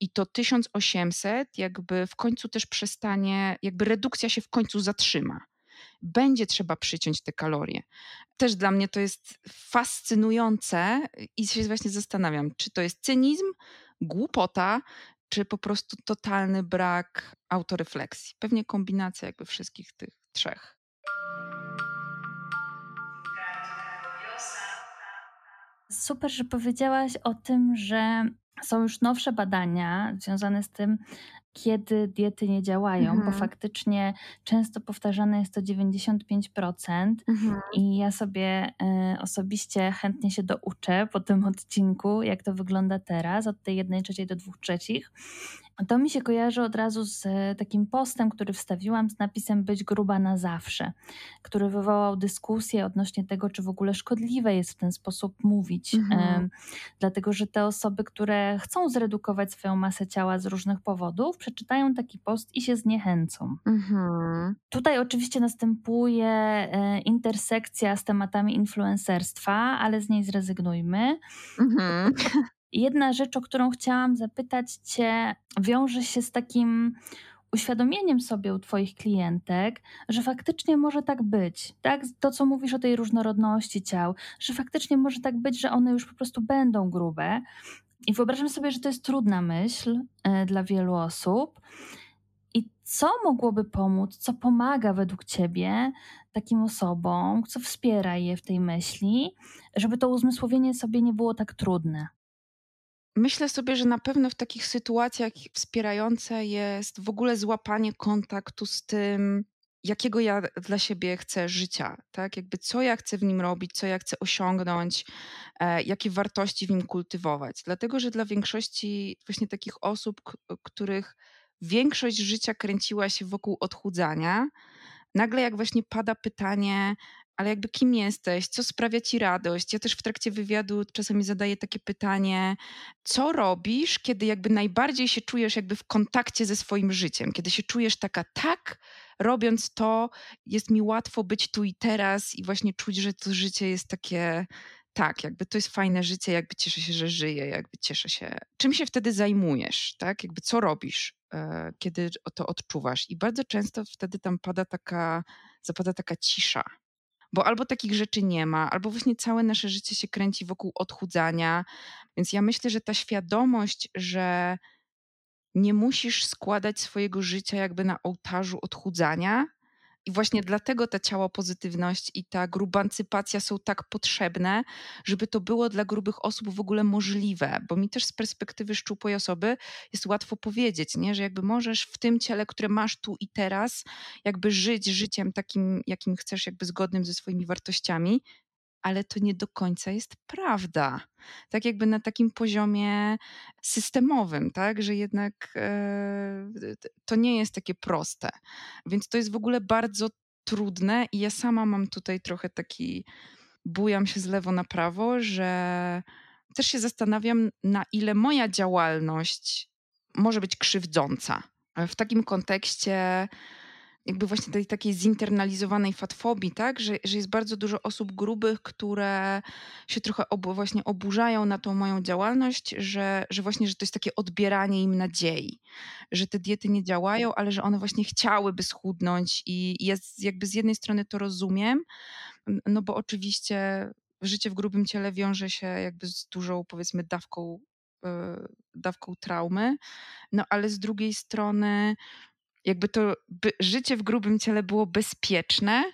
i to 1800 jakby w końcu też przestanie, jakby redukcja się w końcu zatrzyma będzie trzeba przyciąć te kalorie. Też dla mnie to jest fascynujące i się właśnie zastanawiam, czy to jest cynizm, głupota, czy po prostu totalny brak autorefleksji. Pewnie kombinacja jakby wszystkich tych trzech. Super, że powiedziałaś o tym, że są już nowsze badania związane z tym, kiedy diety nie działają, mhm. bo faktycznie często powtarzane jest to 95%. Mhm. I ja sobie y, osobiście chętnie się douczę po tym odcinku, jak to wygląda teraz, od tej jednej trzeciej do dwóch trzecich. To mi się kojarzy od razu z e, takim postem, który wstawiłam z napisem Być gruba na zawsze, który wywołał dyskusję odnośnie tego, czy w ogóle szkodliwe jest w ten sposób mówić. Mhm. Dlatego, że te osoby, które chcą zredukować swoją masę ciała z różnych powodów, przeczytają taki post i się zniechęcą. Mhm. Tutaj oczywiście następuje e, intersekcja z tematami influencerstwa, ale z niej zrezygnujmy. Mhm. Jedna rzecz, o którą chciałam zapytać Cię, wiąże się z takim uświadomieniem sobie u Twoich klientek, że faktycznie może tak być. Tak? To, co mówisz o tej różnorodności ciał, że faktycznie może tak być, że one już po prostu będą grube. I wyobrażam sobie, że to jest trudna myśl e, dla wielu osób. I co mogłoby pomóc, co pomaga według Ciebie takim osobom, co wspiera je w tej myśli, żeby to uzmysłowienie sobie nie było tak trudne? Myślę sobie, że na pewno w takich sytuacjach wspierające jest w ogóle złapanie kontaktu z tym, jakiego ja dla siebie chcę życia, tak? Jakby co ja chcę w nim robić, co ja chcę osiągnąć, e, jakie wartości w nim kultywować. Dlatego, że dla większości właśnie takich osób, których większość życia kręciła się wokół odchudzania, nagle jak właśnie pada pytanie, ale jakby kim jesteś, co sprawia ci radość. Ja też w trakcie wywiadu czasami zadaję takie pytanie, co robisz, kiedy jakby najbardziej się czujesz jakby w kontakcie ze swoim życiem, kiedy się czujesz taka tak, robiąc to, jest mi łatwo być tu i teraz i właśnie czuć, że to życie jest takie tak, jakby to jest fajne życie, jakby cieszę się, że żyję, jakby cieszę się. Czym się wtedy zajmujesz, tak? Jakby co robisz, e, kiedy to odczuwasz? I bardzo często wtedy tam pada taka, zapada taka cisza bo albo takich rzeczy nie ma, albo właśnie całe nasze życie się kręci wokół odchudzania. Więc ja myślę, że ta świadomość, że nie musisz składać swojego życia jakby na ołtarzu odchudzania, i właśnie dlatego ta ciało pozytywność i ta grubancypacja są tak potrzebne, żeby to było dla grubych osób w ogóle możliwe. Bo mi też z perspektywy szczupłej osoby jest łatwo powiedzieć, nie? że jakby możesz w tym ciele, które masz tu i teraz, jakby żyć życiem takim, jakim chcesz, jakby zgodnym ze swoimi wartościami, ale to nie do końca jest prawda. Tak jakby na takim poziomie systemowym, tak, że jednak e, to nie jest takie proste. Więc to jest w ogóle bardzo trudne i ja sama mam tutaj trochę taki, bujam się z lewo na prawo, że też się zastanawiam, na ile moja działalność może być krzywdząca. W takim kontekście jakby właśnie tej takiej zinternalizowanej fatfobii, tak? Że, że jest bardzo dużo osób grubych, które się trochę właśnie oburzają na tą moją działalność, że, że właśnie, że to jest takie odbieranie im nadziei, że te diety nie działają, ale że one właśnie chciałyby schudnąć i, i ja jakby z jednej strony to rozumiem, no bo oczywiście życie w grubym ciele wiąże się jakby z dużą powiedzmy dawką e, dawką traumy, no ale z drugiej strony jakby to życie w grubym ciele było bezpieczne,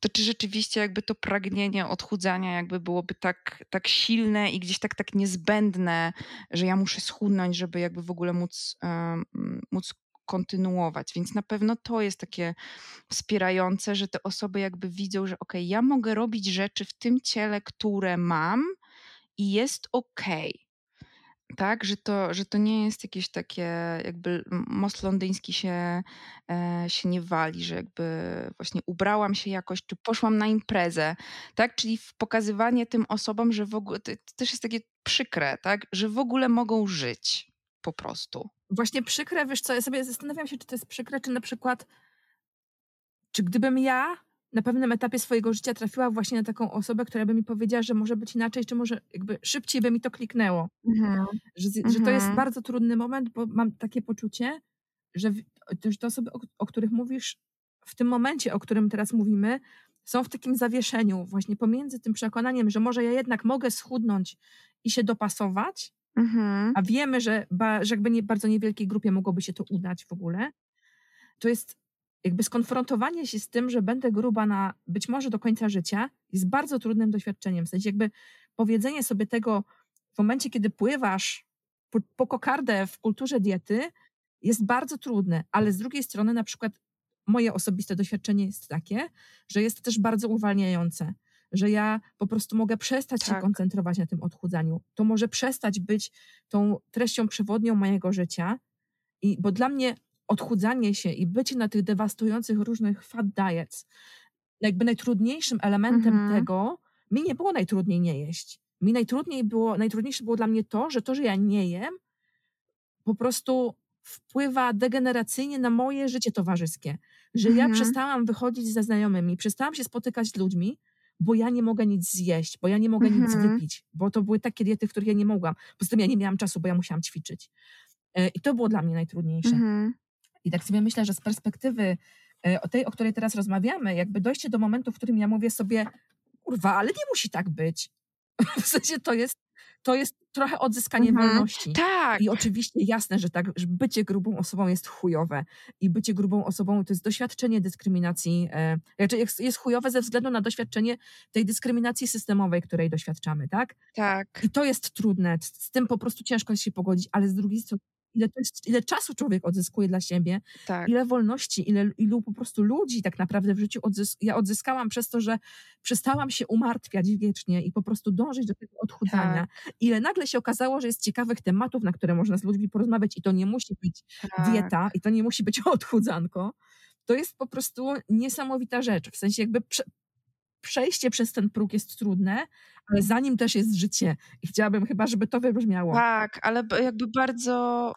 to czy rzeczywiście jakby to pragnienie odchudzania jakby byłoby tak, tak silne i gdzieś tak, tak niezbędne, że ja muszę schudnąć, żeby jakby w ogóle móc, um, móc kontynuować. Więc na pewno to jest takie wspierające, że te osoby jakby widzą, że ok, ja mogę robić rzeczy w tym ciele, które mam i jest ok. Tak, że to, że to nie jest jakieś takie, jakby most londyński się, e, się nie wali, że jakby właśnie ubrałam się jakoś, czy poszłam na imprezę, tak? Czyli pokazywanie tym osobom, że w ogóle, to, to też jest takie przykre, tak? Że w ogóle mogą żyć po prostu. Właśnie przykre, wiesz co, ja sobie zastanawiam się, czy to jest przykre, czy na przykład, czy gdybym ja na pewnym etapie swojego życia trafiła właśnie na taką osobę, która by mi powiedziała, że może być inaczej, czy może jakby szybciej by mi to kliknęło. Mhm. Że, że to jest mhm. bardzo trudny moment, bo mam takie poczucie, że, że te osoby, o, o których mówisz, w tym momencie, o którym teraz mówimy, są w takim zawieszeniu, właśnie pomiędzy tym przekonaniem, że może ja jednak mogę schudnąć i się dopasować, mhm. a wiemy, że, ba, że jakby nie, bardzo niewielkiej grupie mogłoby się to udać w ogóle. To jest jakby skonfrontowanie się z tym, że będę gruba na być może do końca życia, jest bardzo trudnym doświadczeniem. W sensie jakby powiedzenie sobie tego w momencie, kiedy pływasz po, po kokardę w kulturze diety, jest bardzo trudne, ale z drugiej strony na przykład moje osobiste doświadczenie jest takie, że jest też bardzo uwalniające, że ja po prostu mogę przestać tak. się koncentrować na tym odchudzaniu. To może przestać być tą treścią przewodnią mojego życia, i, bo dla mnie odchudzanie się i bycie na tych dewastujących różnych fat diets, jakby najtrudniejszym elementem mhm. tego, mi nie było najtrudniej nie jeść. Mi najtrudniej było, najtrudniejsze było dla mnie to, że to, że ja nie jem, po prostu wpływa degeneracyjnie na moje życie towarzyskie. Że mhm. ja przestałam wychodzić ze znajomymi, przestałam się spotykać z ludźmi, bo ja nie mogę nic zjeść, bo ja nie mogę mhm. nic wypić, bo to były takie diety, w których ja nie mogłam. Poza tym ja nie miałam czasu, bo ja musiałam ćwiczyć. E, I to było dla mnie najtrudniejsze. Mhm. I tak sobie myślę, że z perspektywy e, o tej, o której teraz rozmawiamy, jakby dojście do momentu, w którym ja mówię sobie, kurwa, ale nie musi tak być. W sensie to jest, to jest trochę odzyskanie mhm. wolności. Tak. I oczywiście jasne, że tak, że bycie grubą osobą jest chujowe. I bycie grubą osobą to jest doświadczenie dyskryminacji, e, znaczy jest, jest chujowe ze względu na doświadczenie tej dyskryminacji systemowej, której doświadczamy, tak? Tak. I to jest trudne, z tym po prostu ciężko jest się pogodzić, ale z drugiej strony ile, ile czasu człowiek odzyskuje dla siebie, tak. ile wolności, ile, ilu po prostu ludzi tak naprawdę w życiu odzys ja odzyskałam przez to, że przestałam się umartwiać wiecznie i po prostu dążyć do tego odchudzania. Tak. Ile nagle się okazało, że jest ciekawych tematów, na które można z ludźmi porozmawiać i to nie musi być tak. dieta i to nie musi być odchudzanko. To jest po prostu niesamowita rzecz. W sensie jakby prze przejście przez ten próg jest trudne, ale za nim też jest życie. I chciałabym chyba, żeby to wybrzmiało. Tak, ale jakby bardzo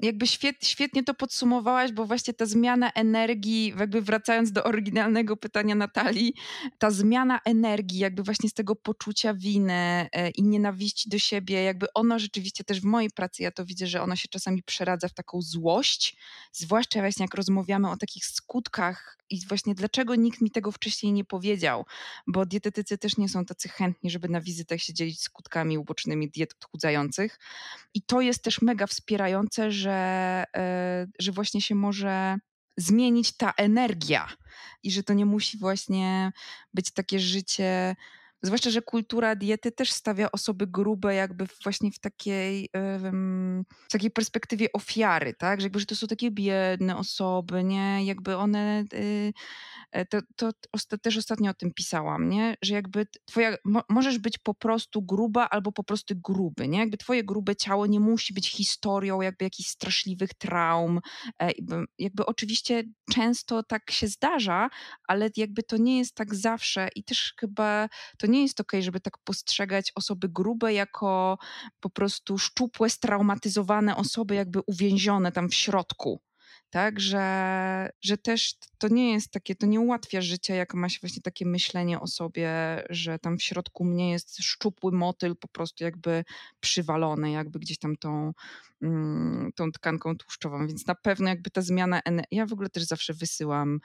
jakby świet, świetnie to podsumowałaś, bo właśnie ta zmiana energii, jakby wracając do oryginalnego pytania Natalii, ta zmiana energii, jakby właśnie z tego poczucia winy e, i nienawiści do siebie, jakby ono rzeczywiście też w mojej pracy, ja to widzę, że ono się czasami przeradza w taką złość, zwłaszcza właśnie jak rozmawiamy o takich skutkach i właśnie dlaczego nikt mi tego wcześniej nie powiedział, bo dietetycy też nie są tacy chętni, żeby na wizytach się dzielić skutkami ubocznymi diet odchudzających. I to jest też mega wspierające, że, e, że właśnie się może zmienić ta energia i że to nie musi właśnie być takie życie Zwłaszcza, że kultura diety też stawia osoby grube jakby właśnie w takiej, w takiej perspektywie ofiary, tak? Że, jakby, że to są takie biedne osoby, nie? Jakby one... E, to, to, to też ostatnio o tym pisałam, nie? Że jakby twoja, mo, możesz być po prostu gruba albo po prostu gruby, nie? Jakby twoje grube ciało nie musi być historią jakby jakichś straszliwych traum. E, jakby oczywiście często tak się zdarza, ale jakby to nie jest tak zawsze i też chyba to nie jest okej, okay, żeby tak postrzegać osoby grube jako po prostu szczupłe, straumatyzowane osoby, jakby uwięzione tam w środku. Tak, że, że też to nie jest takie, to nie ułatwia życia, jak ma się właśnie takie myślenie o sobie, że tam w środku mnie jest szczupły motyl, po prostu jakby przywalony, jakby gdzieś tam tą, mm, tą tkanką tłuszczową. Więc na pewno jakby ta zmiana, ja w ogóle też zawsze wysyłam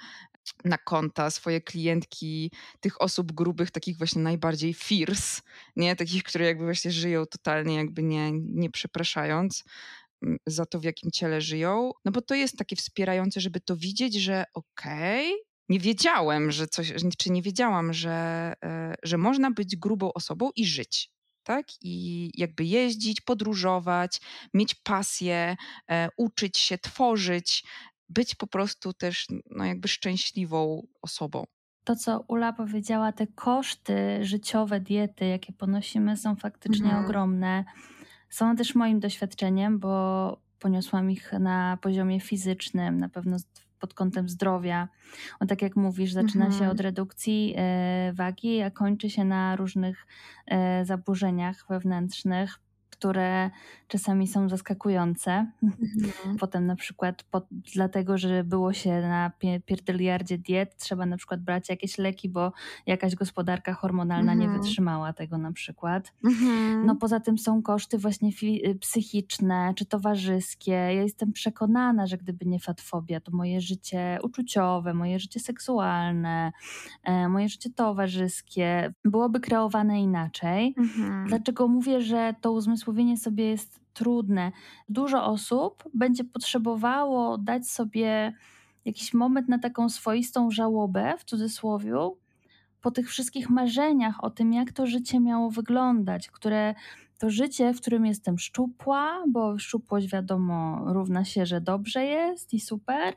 na konta swoje klientki tych osób grubych, takich właśnie najbardziej fierce, nie? Takich, które jakby właśnie żyją totalnie jakby nie, nie przepraszając za to, w jakim ciele żyją. No bo to jest takie wspierające, żeby to widzieć, że okej, okay, nie wiedziałem, że coś, czy nie wiedziałam, że, e, że można być grubą osobą i żyć. Tak? I jakby jeździć, podróżować, mieć pasję, e, uczyć się, tworzyć, być po prostu też no, jakby szczęśliwą osobą. To, co Ula powiedziała, te koszty życiowe diety, jakie ponosimy, są faktycznie mhm. ogromne. Są też moim doświadczeniem, bo poniosłam ich na poziomie fizycznym, na pewno pod kątem zdrowia. On tak jak mówisz, zaczyna mhm. się od redukcji e, wagi, a kończy się na różnych e, zaburzeniach wewnętrznych, które czasami są zaskakujące. Mhm. Potem na przykład po, dlatego, że było się na pierdyliardzie diet, trzeba na przykład brać jakieś leki, bo jakaś gospodarka hormonalna mhm. nie wytrzymała tego na przykład. Mhm. No poza tym są koszty właśnie y, psychiczne czy towarzyskie. Ja jestem przekonana, że gdyby nie fatfobia, to moje życie uczuciowe, moje życie seksualne, e, moje życie towarzyskie byłoby kreowane inaczej. Mhm. Dlaczego mówię, że to uzmysłowienie sobie jest trudne. Dużo osób będzie potrzebowało dać sobie jakiś moment na taką swoistą żałobę, w cudzysłowie, po tych wszystkich marzeniach o tym, jak to życie miało wyglądać, które to życie, w którym jestem szczupła, bo szczupłość wiadomo równa się, że dobrze jest i super,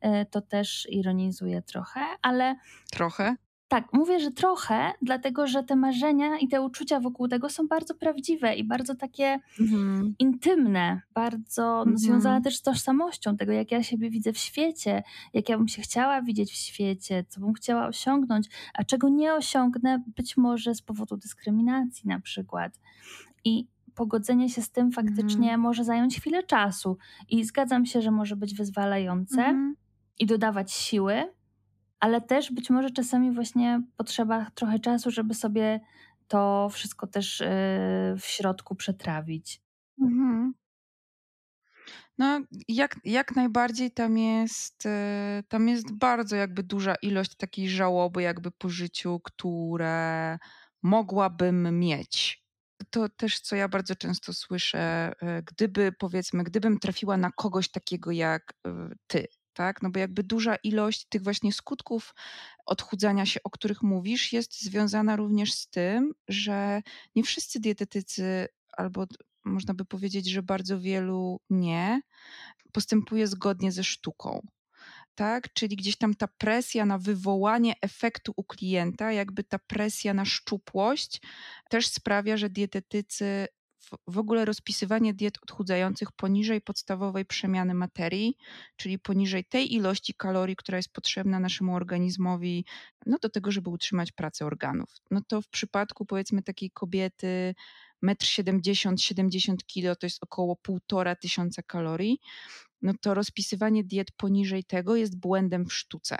e, to też ironizuje trochę, ale. Trochę? Tak, mówię, że trochę, dlatego że te marzenia i te uczucia wokół tego są bardzo prawdziwe i bardzo takie mhm. intymne, bardzo mhm. związane też z tożsamością tego, jak ja siebie widzę w świecie, jak ja bym się chciała widzieć w świecie, co bym chciała osiągnąć, a czego nie osiągnę, być może z powodu dyskryminacji na przykład. I pogodzenie się z tym faktycznie mhm. może zająć chwilę czasu. I zgadzam się, że może być wyzwalające mhm. i dodawać siły ale też być może czasami właśnie potrzeba trochę czasu, żeby sobie to wszystko też y, w środku przetrawić. Mhm. No, jak, jak najbardziej tam jest, y, tam jest bardzo jakby duża ilość takiej żałoby jakby po życiu, które mogłabym mieć. To też, co ja bardzo często słyszę, y, gdyby powiedzmy, gdybym trafiła na kogoś takiego jak ty, tak? No bo jakby duża ilość tych właśnie skutków odchudzania się, o których mówisz, jest związana również z tym, że nie wszyscy dietetycy, albo można by powiedzieć, że bardzo wielu nie, postępuje zgodnie ze sztuką tak? Czyli gdzieś tam ta presja na wywołanie efektu u klienta, jakby ta presja na szczupłość też sprawia, że dietetycy w ogóle rozpisywanie diet odchudzających poniżej podstawowej przemiany materii, czyli poniżej tej ilości kalorii, która jest potrzebna naszemu organizmowi no do tego, żeby utrzymać pracę organów. No to w przypadku powiedzmy takiej kobiety 1,70 m, 70 kg to jest około 1,5 tysiąca kalorii, no to rozpisywanie diet poniżej tego jest błędem w sztuce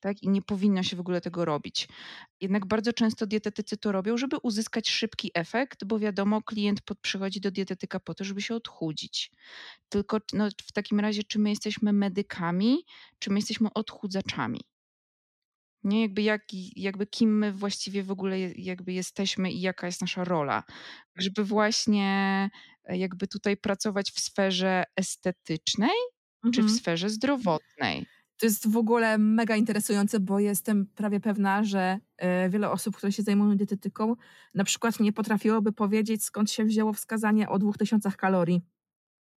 tak? I nie powinno się w ogóle tego robić. Jednak bardzo często dietetycy to robią, żeby uzyskać szybki efekt, bo wiadomo, klient pod, przychodzi do dietetyka po to, żeby się odchudzić. Tylko no, w takim razie, czy my jesteśmy medykami, czy my jesteśmy odchudzaczami? Nie, jakby, jak, jakby kim my właściwie w ogóle jakby jesteśmy i jaka jest nasza rola. Żeby właśnie e, jakby tutaj pracować w sferze estetycznej, mhm. czy w mhm. sferze zdrowotnej. To jest w ogóle mega interesujące, bo jestem prawie pewna, że e, wiele osób, które się zajmują dietetyką, na przykład nie potrafiłoby powiedzieć, skąd się wzięło wskazanie o 2000 kalorii.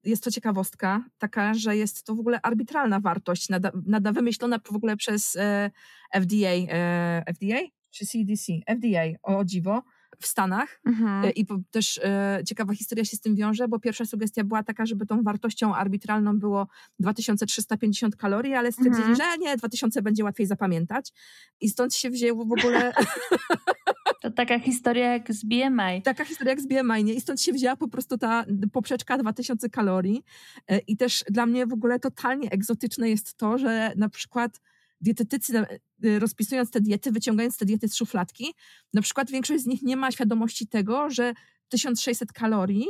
Jest to ciekawostka, taka, że jest to w ogóle arbitralna wartość, nada, nada wymyślona w ogóle przez e, FDA, e, FDA czy CDC? FDA, o dziwo w Stanach. Mhm. E, I też e, ciekawa historia się z tym wiąże, bo pierwsza sugestia była taka, żeby tą wartością arbitralną było 2350 kalorii, ale stwierdzili, mhm. że nie, 2000 będzie łatwiej zapamiętać. I stąd się wzięło w ogóle... To taka historia jak z BMI. Taka historia jak z BMI, nie? I stąd się wzięła po prostu ta poprzeczka 2000 kalorii. E, I też dla mnie w ogóle totalnie egzotyczne jest to, że na przykład dietetycy rozpisując te diety, wyciągając te diety z szufladki, na przykład większość z nich nie ma świadomości tego, że 1600 kalorii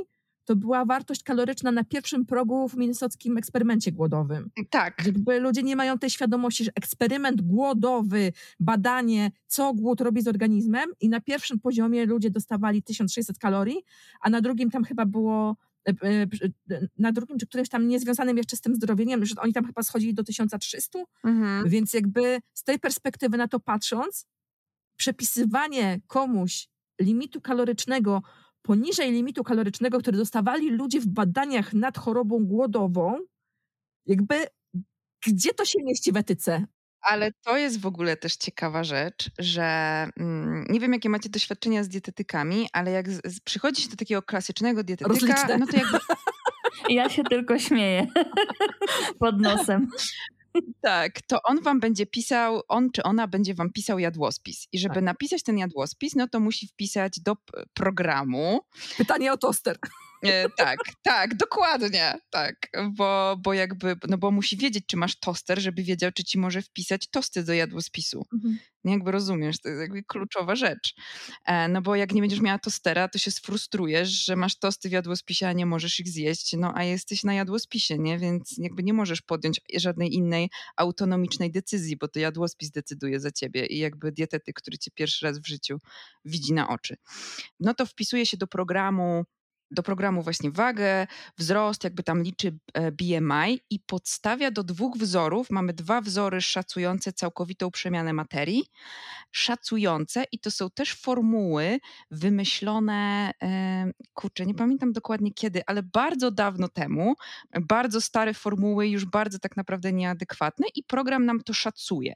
to była wartość kaloryczna na pierwszym progu w minnesockim eksperymencie głodowym. Tak. Jakby ludzie nie mają tej świadomości, że eksperyment głodowy, badanie, co głód robi z organizmem i na pierwszym poziomie ludzie dostawali 1600 kalorii, a na drugim tam chyba było na drugim, czy którymś tam niezwiązanym jeszcze z tym zdrowieniem, że oni tam chyba schodzili do 1300, mhm. więc jakby z tej perspektywy na to patrząc, przepisywanie komuś limitu kalorycznego poniżej limitu kalorycznego, który dostawali ludzie w badaniach nad chorobą głodową, jakby gdzie to się mieści w etyce? Ale to jest w ogóle też ciekawa rzecz, że mm, nie wiem, jakie macie doświadczenia z dietetykami, ale jak z, z, przychodzi się do takiego klasycznego dietetyka, Rozliczne. no to jakby Ja się tylko śmieję pod nosem. Tak, to on wam będzie pisał, on czy ona będzie wam pisał jadłospis. I żeby Tak. napisać ten jadłospis, no to musi wpisać do programu. Pytanie o toster. E, tak, tak, dokładnie, tak, bo, bo jakby, no bo musi wiedzieć, czy masz toster, żeby wiedział, czy ci może wpisać tosty do jadłospisu. Nie jakby rozumiesz, to jest jakby kluczowa rzecz. E, no bo jak nie będziesz miała tostera, to się sfrustrujesz, że masz tosty w jadłospisie, a nie możesz ich zjeść, no a jesteś na jadłospisie, nie? Więc jakby nie możesz podjąć żadnej innej autonomicznej decyzji, bo to jadłospis decyduje za ciebie i jakby dietetyk, który cię pierwszy raz w życiu widzi na oczy. No to wpisuje się do programu do programu właśnie wagę, wzrost, jakby tam liczy e, BMI i podstawia do dwóch wzorów. Mamy dwa wzory szacujące całkowitą przemianę materii, szacujące i to są też formuły wymyślone, e, kurczę, nie pamiętam dokładnie kiedy, ale bardzo dawno temu, bardzo stare formuły, już bardzo tak naprawdę nieadekwatne i program nam to szacuje.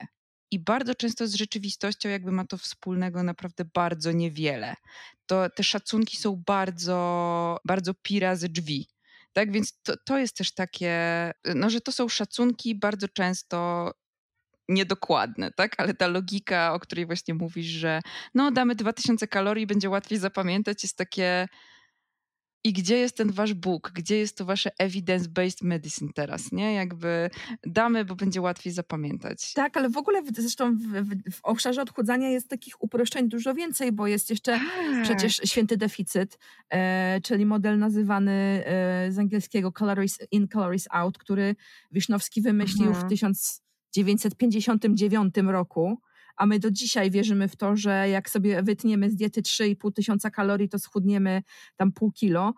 I bardzo często z rzeczywistością jakby ma to wspólnego naprawdę bardzo niewiele. To te szacunki są bardzo, bardzo pira ze drzwi. Tak, więc to, to jest też takie, no, że to są szacunki bardzo często niedokładne, tak? Ale ta logika, o której właśnie mówisz, że no damy 2000 kalorii, będzie łatwiej zapamiętać, jest takie i gdzie jest ten wasz Bóg? Gdzie jest to wasze evidence-based medicine teraz, nie? Jakby damy, bo będzie łatwiej zapamiętać. Tak, ale w ogóle w, zresztą w, w, w obszarze odchudzania jest takich uproszczeń dużo więcej, bo jest jeszcze Tak. przecież święty deficyt, e, czyli model nazywany e, z angielskiego calories in, calories out, który Wiśnowski wymyślił Mhm. w 1959 roku. A my do dzisiaj wierzymy w to, że jak sobie wytniemy z diety 3,5 tysiąca kalorii, to schudniemy tam pół kilo,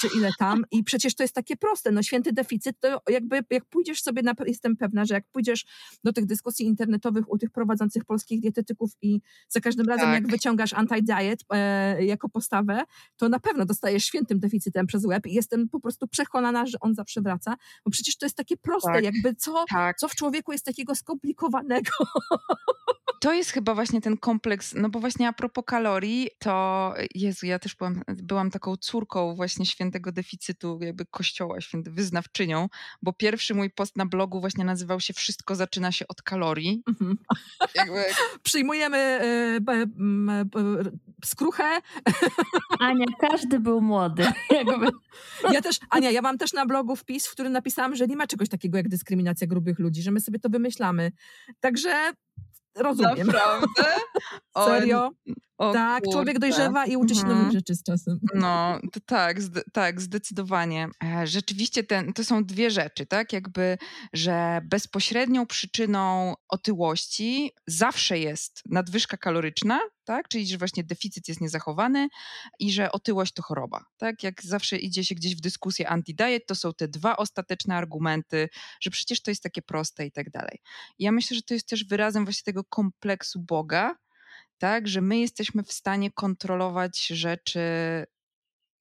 czy ile tam. I przecież to jest takie proste. No święty deficyt, to jakby jak pójdziesz sobie, na, jestem pewna, że jak pójdziesz do tych dyskusji internetowych u tych prowadzących polskich dietetyków i za każdym razem Tak. jak wyciągasz anti-diet e, jako postawę, to na pewno dostajesz świętym deficytem przez łeb i jestem po prostu przekonana, że on zawsze wraca. Bo przecież to jest takie proste, Tak. jakby co, Tak. co w człowieku jest takiego skomplikowanego. To jest chyba właśnie ten kompleks, no bo właśnie a propos kalorii, to Jezu, ja też byłam, byłam taką córką właśnie świętego deficytu, jakby kościoła, święty, wyznawczynią, bo pierwszy mój post na blogu właśnie nazywał się Wszystko zaczyna się od kalorii. Mhm. Jakby, Przyjmujemy e, m, b, skruchę. Ania, każdy był młody. Jakby. Ja też, Ania, ja mam też na blogu wpis, w którym napisałam, że nie ma czegoś takiego jak dyskryminacja grubych ludzi, że my sobie to wymyślamy. Także rozumiem. naprawdę? Serio? O tak, człowiek dojrzewa i uczy się Mhm. nowych rzeczy z czasem. No, to tak, zde- tak, zdecydowanie. E, Rzeczywiście ten, to są dwie rzeczy, tak? Jakby, że bezpośrednią przyczyną otyłości zawsze jest nadwyżka kaloryczna, tak? Czyli, że właśnie deficyt jest niezachowany i że otyłość to choroba, tak? Jak zawsze idzie się gdzieś w dyskusję anti-diet, to są te dwa ostateczne argumenty, że przecież to jest takie proste i tak dalej. Ja myślę, że to jest też wyrazem właśnie tego kompleksu Boga, tak, że my jesteśmy w stanie kontrolować rzeczy,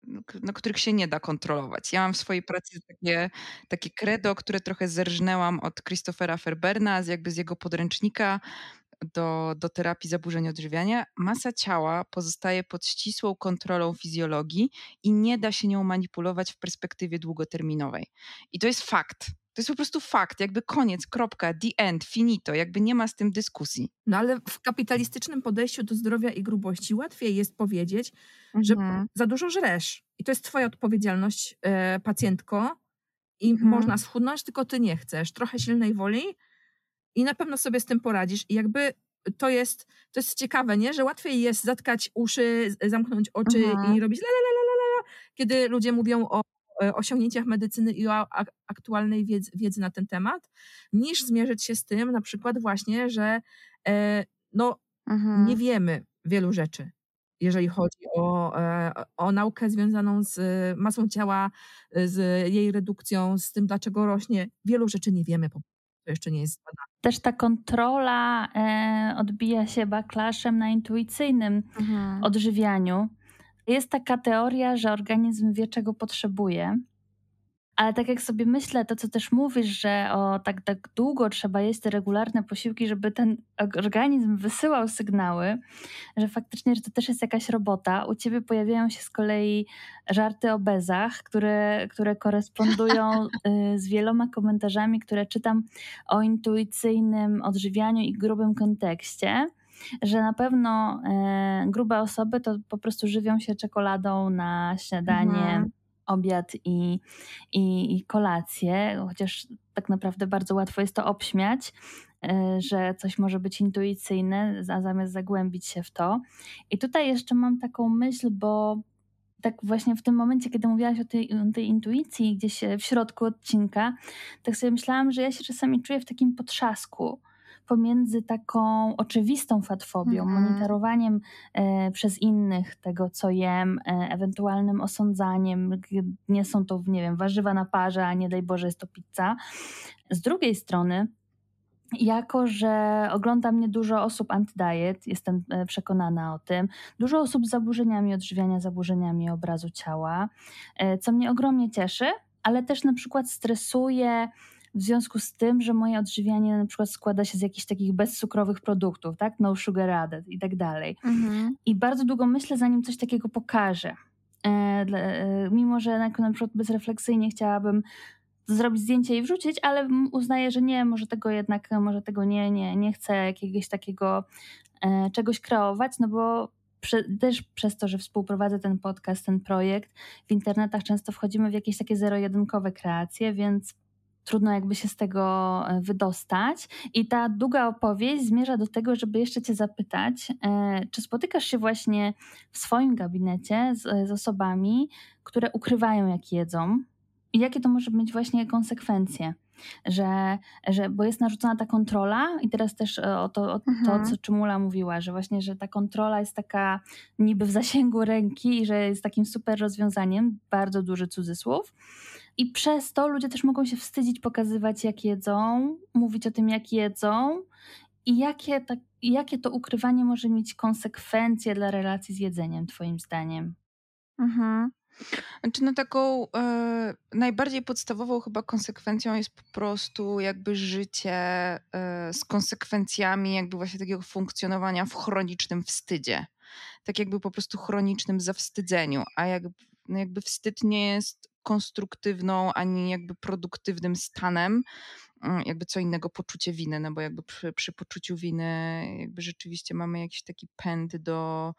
no, no, których się nie da kontrolować. Ja mam w swojej pracy takie, takie credo, które trochę zerżnęłam od Christophera Ferberna, z jakby z jego podręcznika do, do terapii zaburzeń odżywiania. Masa ciała pozostaje pod ścisłą kontrolą fizjologii i nie da się nią manipulować w perspektywie długoterminowej. I to jest fakt. To jest po prostu fakt, jakby koniec, kropka, the end, finito, jakby nie ma z tym dyskusji. No ale w kapitalistycznym podejściu do zdrowia i grubości łatwiej jest powiedzieć, że Mhm. za dużo żresz. I to jest twoja odpowiedzialność, e, pacjentko. I Mhm. można schudnąć, tylko ty nie chcesz. Trochę silnej woli i na pewno sobie z tym poradzisz. I jakby to jest, to jest ciekawe, nie? Że łatwiej jest zatkać uszy, zamknąć oczy Mhm. i robić la, la, la, la, la, kiedy ludzie mówią o e, osiągnięciach medycyny i o ak- aktualnej wiedzy, wiedzy na ten temat, niż zmierzyć się z tym na przykład właśnie, że e, no Mhm. nie wiemy wielu rzeczy, jeżeli chodzi o, e, o naukę związaną z masą ciała, z jej redukcją, z tym, dlaczego rośnie. Wielu rzeczy nie wiemy, po to jeszcze nie jest zbadane. Też ta kontrola e, odbija się backlashem na intuicyjnym Mhm. odżywianiu. Jest taka teoria, że organizm wie, czego potrzebuje. Ale tak jak sobie myślę, to co też mówisz, że o tak, tak długo trzeba jeść te regularne posiłki, żeby ten organizm wysyłał sygnały, że faktycznie że to też jest jakaś robota. U ciebie pojawiają się z kolei żarty o bezach, które, które korespondują y, z wieloma komentarzami, które czytam o intuicyjnym odżywianiu i grubym kontekście że na pewno e, grube osoby to po prostu żywią się czekoladą na śniadanie, mhm. Obiad i, i, i kolację, chociaż tak naprawdę bardzo łatwo jest to obśmiać, e, że coś może być intuicyjne, a zamiast zagłębić się w to. I tutaj jeszcze mam taką myśl, bo tak właśnie w tym momencie, kiedy mówiłaś o tej, o tej intuicji gdzieś w środku odcinka, tak sobie myślałam, że ja się czasami czuję w takim potrzasku pomiędzy taką oczywistą fatfobią, mhm. monitorowaniem e, przez innych tego, co jem, e, ewentualnym osądzaniem, nie są to, nie wiem, warzywa na parze, a nie daj Boże jest to pizza. Z drugiej strony, jako że ogląda mnie dużo osób antydiet, jestem e, przekonana o tym, dużo osób z zaburzeniami odżywiania, zaburzeniami obrazu ciała, e, co mnie ogromnie cieszy, ale też na przykład stresuje w związku z tym, że moje odżywianie na przykład składa się z jakichś takich bezcukrowych produktów, tak? No sugar added i tak dalej. Mhm. I bardzo długo myślę, zanim coś takiego pokażę. E, e, mimo, że na, na przykład bezrefleksyjnie chciałabym zrobić zdjęcie i wrzucić, ale uznaję, że nie, może tego jednak, może tego nie, nie, nie chcę jakiegoś takiego e, czegoś kreować, no bo prze, też przez to, że współprowadzę ten podcast, ten projekt, w internetach często wchodzimy w jakieś takie zero-jedynkowe kreacje, więc trudno jakby się z tego e, wydostać. I ta długa opowieść zmierza do tego, żeby jeszcze Cię zapytać, e, czy spotykasz się właśnie w swoim gabinecie z, z osobami, które ukrywają, jak jedzą, i jakie to może mieć właśnie konsekwencje? Że, że, bo jest narzucona ta kontrola i teraz też e, o to, o mhm. to, co Czymula mówiła, że właśnie, że ta kontrola jest taka niby w zasięgu ręki i że jest takim super rozwiązaniem, bardzo duży cudzysłów, i przez to ludzie też mogą się wstydzić pokazywać, jak jedzą, mówić o tym, jak jedzą i jakie, tak, jakie to ukrywanie może mieć konsekwencje dla relacji z jedzeniem, Twoim zdaniem? Mhm. Znaczy, no taką e, najbardziej podstawową chyba konsekwencją jest po prostu jakby życie e, z konsekwencjami jakby właśnie takiego funkcjonowania w chronicznym wstydzie. Tak jakby po prostu chronicznym zawstydzeniu, a jakby, no jakby wstyd nie jest konstruktywną, ani jakby produktywnym stanem, mm, jakby co innego poczucie winy, no bo jakby przy, przy poczuciu winy jakby rzeczywiście mamy jakiś taki pęd do,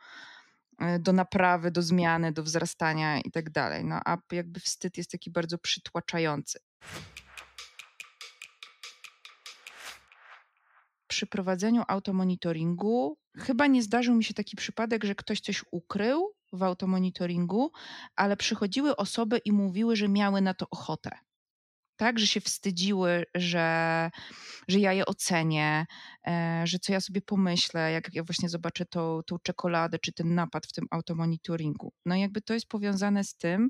e, do naprawy, do zmiany, do wzrastania i tak dalej. No a jakby wstyd jest taki bardzo przytłaczający. Przy prowadzeniu automonitoringu chyba nie zdarzył mi się taki przypadek, że ktoś coś ukrył, w automonitoringu, ale przychodziły osoby i mówiły, że miały na to ochotę. Tak, że się wstydziły, że, że ja je ocenię, e, że co ja sobie pomyślę, jak ja właśnie zobaczę tą, tą czekoladę czy ten napad w tym automonitoringu. No i jakby to jest powiązane z tym,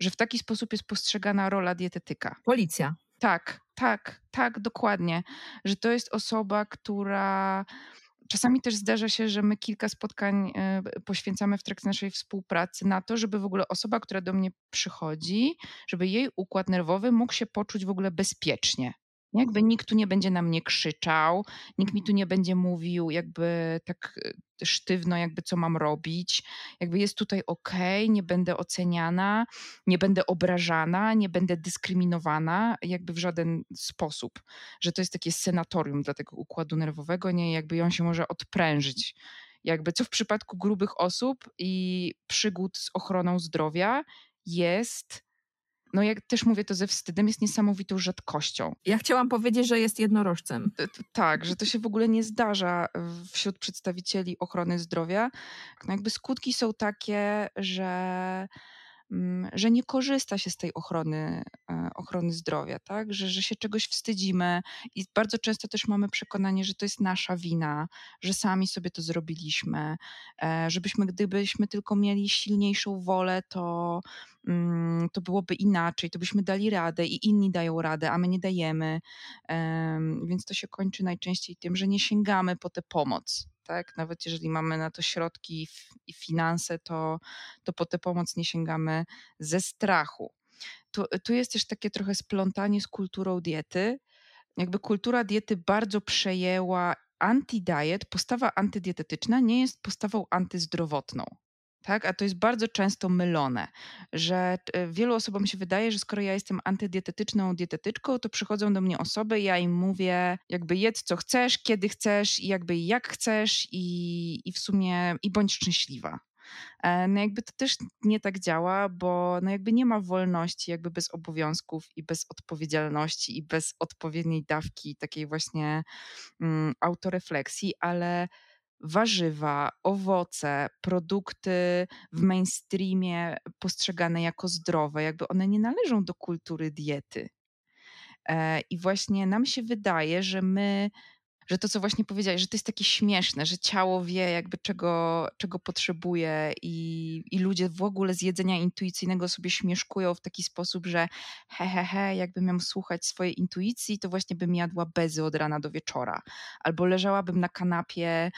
że w taki sposób jest postrzegana rola dietetyka. Policja. Tak, tak, tak, dokładnie. Że to jest osoba, która Czasami też zdarza się, że my kilka spotkań e, poświęcamy w trakcie naszej współpracy na to, żeby w ogóle osoba, która do mnie przychodzi, żeby jej układ nerwowy mógł się poczuć w ogóle bezpiecznie. Jakby nikt tu nie będzie na mnie krzyczał, nikt mi tu nie będzie mówił jakby tak e, sztywno, jakby co mam robić. Jakby jest tutaj ok, nie będę oceniana, nie będę obrażana, nie będę dyskryminowana jakby w żaden sposób. Że to jest takie senatorium dla tego układu nerwowego, nie jakby on się może odprężyć. Jakby co w przypadku grubych osób i przygód z ochroną zdrowia jest no jak też mówię to ze wstydem, jest niesamowitą rzadkością. Ja chciałam powiedzieć, że jest jednorożcem. Tak, że to się w ogóle nie zdarza wśród przedstawicieli ochrony zdrowia. No jakby skutki są takie, że że nie korzysta się z tej ochrony, e, ochrony zdrowia, tak? że, że się czegoś wstydzimy i bardzo często też mamy przekonanie, że to jest nasza wina, że sami sobie to zrobiliśmy, e, żebyśmy, gdybyśmy tylko mieli silniejszą wolę, to, mm, to byłoby inaczej, to byśmy dali radę i inni dają radę, a my nie dajemy. Więc to się kończy najczęściej tym, że nie sięgamy po tę pomoc tak? Nawet jeżeli mamy na to środki i finanse, to, to po tę pomoc nie sięgamy ze strachu. tu, tu jest też takie trochę splątanie z kulturą diety. Jakby kultura diety bardzo przejęła anti-diet, postawa antydietetyczna nie jest postawą antyzdrowotną. Tak? A to jest bardzo często mylone, że e, wielu osobom się wydaje, że skoro ja jestem antydietetyczną dietetyczką, to przychodzą do mnie osoby, ja im mówię, jakby jedz co chcesz, kiedy chcesz i jakby jak chcesz i, i w sumie i bądź szczęśliwa. E, no jakby to też nie tak działa, bo no jakby nie ma wolności jakby bez obowiązków i bez odpowiedzialności i bez odpowiedniej dawki takiej właśnie mm, autorefleksji, ale warzywa, owoce, produkty w mainstreamie postrzegane jako zdrowe, jakby one nie należą do kultury diety. E, I właśnie nam się wydaje, że my że to, co właśnie powiedziałeś, że to jest takie śmieszne, że ciało wie jakby czego, czego potrzebuje i, i ludzie w ogóle z jedzenia intuicyjnego sobie śmieszkują w taki sposób, że he, he, he, jakbym miał słuchać swojej intuicji, to właśnie bym jadła bezy od rana do wieczora. Albo leżałabym na kanapie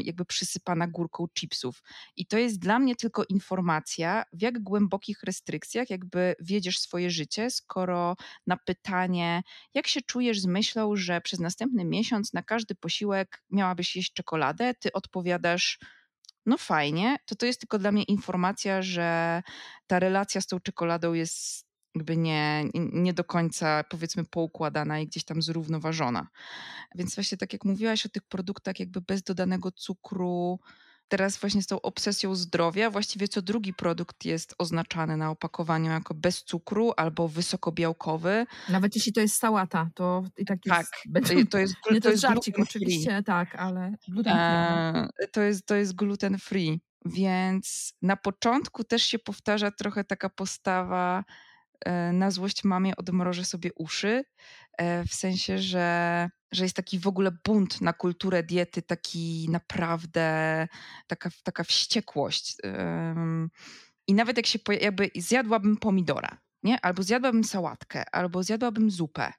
jakby przysypana górką chipsów. I to jest dla mnie tylko informacja, w jak głębokich restrykcjach jakby wiedziesz swoje życie, skoro na pytanie, jak się czujesz z myślą, że przez następny miesiąc na każdy posiłek miałabyś jeść czekoladę, ty odpowiadasz, no fajnie, to to jest tylko dla mnie informacja, że ta relacja z tą czekoladą jest jakby nie, nie do końca powiedzmy poukładana i gdzieś tam zrównoważona. Więc właśnie tak jak mówiłaś o tych produktach jakby bez dodanego cukru, teraz właśnie z tą obsesją zdrowia, właściwie co drugi produkt jest oznaczany na opakowaniu jako bez cukru albo wysokobiałkowy. Nawet jeśli to jest sałata, to i tak jest. Tak, będzie, to jest, to, to jest żarcik oczywiście, tak, ale gluten free. E, to, jest, to jest gluten free. Więc na początku też się powtarza trochę taka postawa, na złość mamie odmrożę sobie uszy, e, w sensie, że, że jest taki w ogóle bunt na kulturę diety, taki naprawdę taka, taka wściekłość. I nawet jak się jakby zjadłabym pomidora, nie? Albo zjadłabym sałatkę, albo zjadłabym zupę,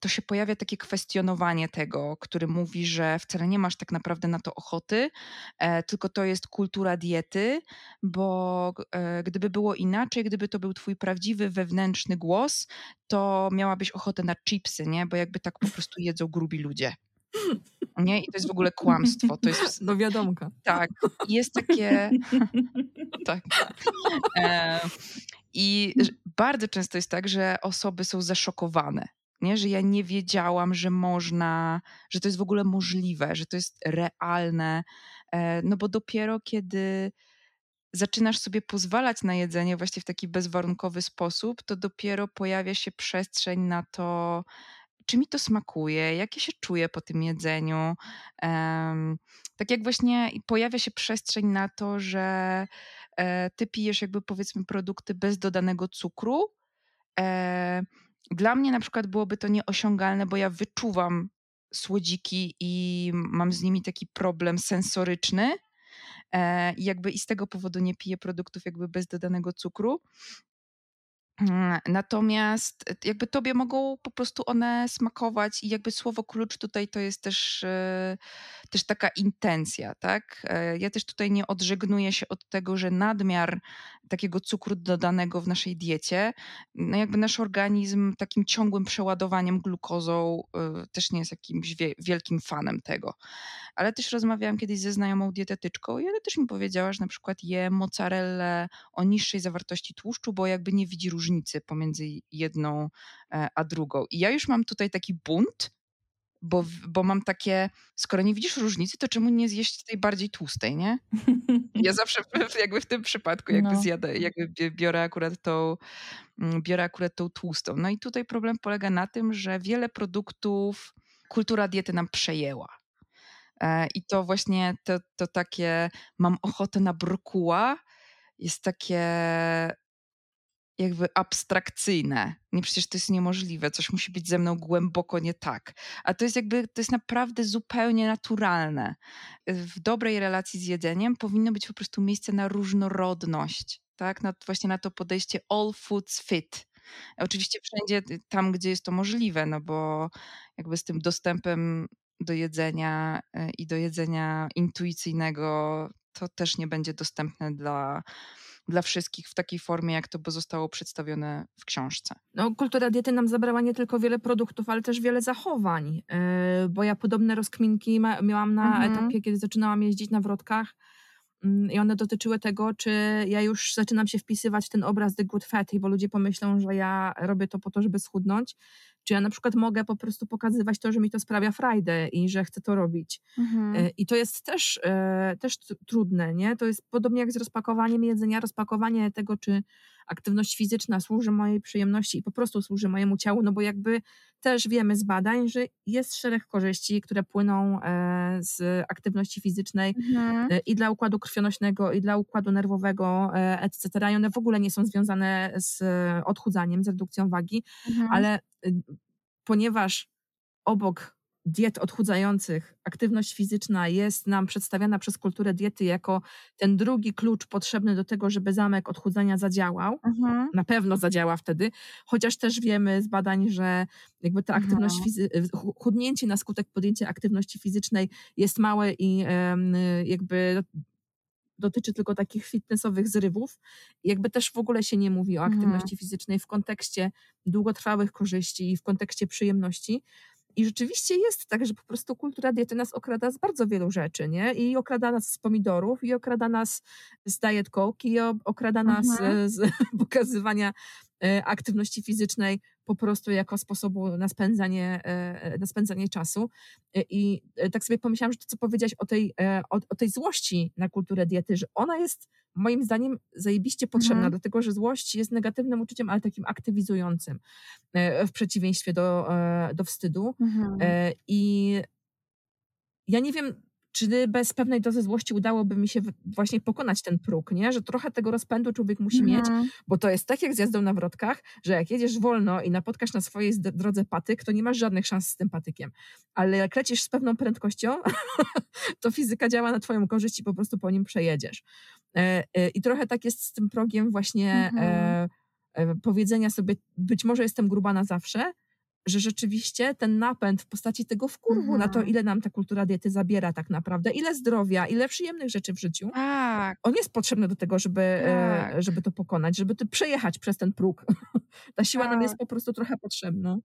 to się pojawia takie kwestionowanie tego, który mówi, że wcale nie masz tak naprawdę na to ochoty, e, tylko to jest kultura diety, bo e, gdyby było inaczej, gdyby to był twój prawdziwy wewnętrzny głos, to miałabyś ochotę na chipsy, nie? Bo jakby tak po prostu jedzą grubi ludzie. Nie? I to jest w ogóle kłamstwo. To jest... No wiadomka. Tak. Jest takie... tak. E, I bardzo często jest tak, że osoby są zaszokowane. Nie? Że ja nie wiedziałam, że można, że to jest w ogóle możliwe, że to jest realne. E, no bo dopiero kiedy zaczynasz sobie pozwalać na jedzenie właśnie w taki bezwarunkowy sposób, to dopiero pojawia się przestrzeń na to, czy mi to smakuje, jak ja się czuję po tym jedzeniu. Tak jak właśnie pojawia się przestrzeń na to, że e, ty pijesz jakby powiedzmy produkty bez dodanego cukru. E, dla mnie na przykład byłoby to nieosiągalne, bo ja wyczuwam słodziki i mam z nimi taki problem sensoryczny. E, I jakby i z tego powodu nie piję produktów jakby bez dodanego cukru. Mm, natomiast e, jakby tobie mogą po prostu one smakować i jakby słowo klucz tutaj to jest też, e, też taka intencja, tak? E, ja też tutaj nie odżegnuję się od tego, że nadmiar takiego cukru dodanego w naszej diecie, no jakby nasz organizm takim ciągłym przeładowaniem glukozą też nie jest jakimś wielkim fanem tego. Ale też rozmawiałam kiedyś ze znajomą dietetyczką i ona też mi powiedziała, że na przykład je mozzarellę o niższej zawartości tłuszczu, bo jakby nie widzi różnicy pomiędzy jedną e, a drugą. I ja już mam tutaj taki bunt, bo, bo mam takie, skoro nie widzisz różnicy, to czemu nie zjeść tej bardziej tłustej, nie? Ja zawsze jakby w tym przypadku jakby no. zjadę, jakby biorę akurat tą, mm, biorę akurat tą tłustą. No i tutaj problem polega na tym, że wiele produktów kultura diety nam przejęła. E, I to właśnie to, to takie mam ochotę na brokuła jest takie jakby abstrakcyjne. Nie, przecież to jest niemożliwe, coś musi być ze mną głęboko nie tak. A to jest jakby, to jest naprawdę zupełnie naturalne. W dobrej relacji z jedzeniem powinno być po prostu miejsce na różnorodność, tak? Na, właśnie na to podejście all foods fit. Oczywiście wszędzie y, tam, gdzie jest to możliwe, no bo jakby z tym dostępem do jedzenia y, i do jedzenia intuicyjnego to też nie będzie dostępne dla dla wszystkich w takiej formie, jak to zostało przedstawione w książce. No, kultura diety nam zabrała nie tylko wiele produktów, ale też wiele zachowań, yy, bo ja podobne rozkminki miałam na mhm. etapie, kiedy zaczynałam jeździć na wrotkach i one dotyczyły tego, czy ja już zaczynam się wpisywać w ten obraz The Good Fatty, bo ludzie pomyślą, że ja robię to po to, żeby schudnąć, czy ja na przykład mogę po prostu pokazywać to, że mi to sprawia frajdę i że chcę to robić. Mhm. E, I to jest też, e, też trudne, nie? To jest podobnie jak z rozpakowaniem jedzenia, rozpakowanie tego, czy aktywność fizyczna służy mojej przyjemności i po prostu służy mojemu ciału, no bo jakby też wiemy z badań, że jest szereg korzyści, które płyną e, z aktywności fizycznej mhm. i dla układu krwionośnego, i dla układu nerwowego, etc. I one w ogóle nie są związane z odchudzaniem, z redukcją wagi, mhm. ale Y, ponieważ obok diet odchudzających aktywność fizyczna jest nam przedstawiana przez kulturę diety jako ten drugi klucz potrzebny do tego, żeby zamek odchudzania zadziałał. Mhm. Na pewno zadziała wtedy, chociaż też wiemy z badań, że jakby ta aktywność mhm. chudnięcie na skutek podjęcia aktywności fizycznej jest małe i jakby dotyczy tylko takich fitnessowych zrywów. Jakby też w ogóle się nie mówi o mhm. aktywności mhm. fizycznej w kontekście długotrwałych korzyści i w kontekście przyjemności. I rzeczywiście jest tak, że po prostu kultura diety nas okrada z bardzo wielu rzeczy, nie? I okrada nas z pomidorów, i okrada nas z diet coke, i okrada nas mhm. z pokazywania e, aktywności fizycznej po prostu jako sposobu na spędzanie, e, na spędzanie czasu. E, I tak sobie pomyślałam, że to, co powiedziałaś o tej, o, o tej złości na kulturę diety, że ona jest moim zdaniem zajebiście potrzebna, mhm. dlatego że złość jest negatywnym uczuciem, ale takim aktywizującym w przeciwieństwie do, do wstydu. Mhm. I ja nie wiem, czy bez pewnej dozy złości udałoby mi się właśnie pokonać ten próg, nie? Że trochę tego rozpędu człowiek musi mieć, mhm. bo to jest tak jak z jazdą na wrotkach, że jak jedziesz wolno i napotkasz na swojej drodze patyk, to nie masz żadnych szans z tym patykiem. Ale jak lecisz z pewną prędkością, to fizyka działa na twoją korzyść i po prostu po nim przejedziesz. E, e, I trochę tak jest z tym progiem właśnie mhm. E, powiedzenia sobie, być może jestem gruba na zawsze, że rzeczywiście ten napęd w postaci tego wkurwu mhm. na to, mhm. ile nam ta kultura diety zabiera tak naprawdę, ile zdrowia, ile przyjemnych rzeczy w życiu, tak. on jest potrzebny do tego, żeby, e, tak. żeby to pokonać, żeby to przejechać przez ten próg. ta siła tak. nam jest po prostu trochę potrzebna.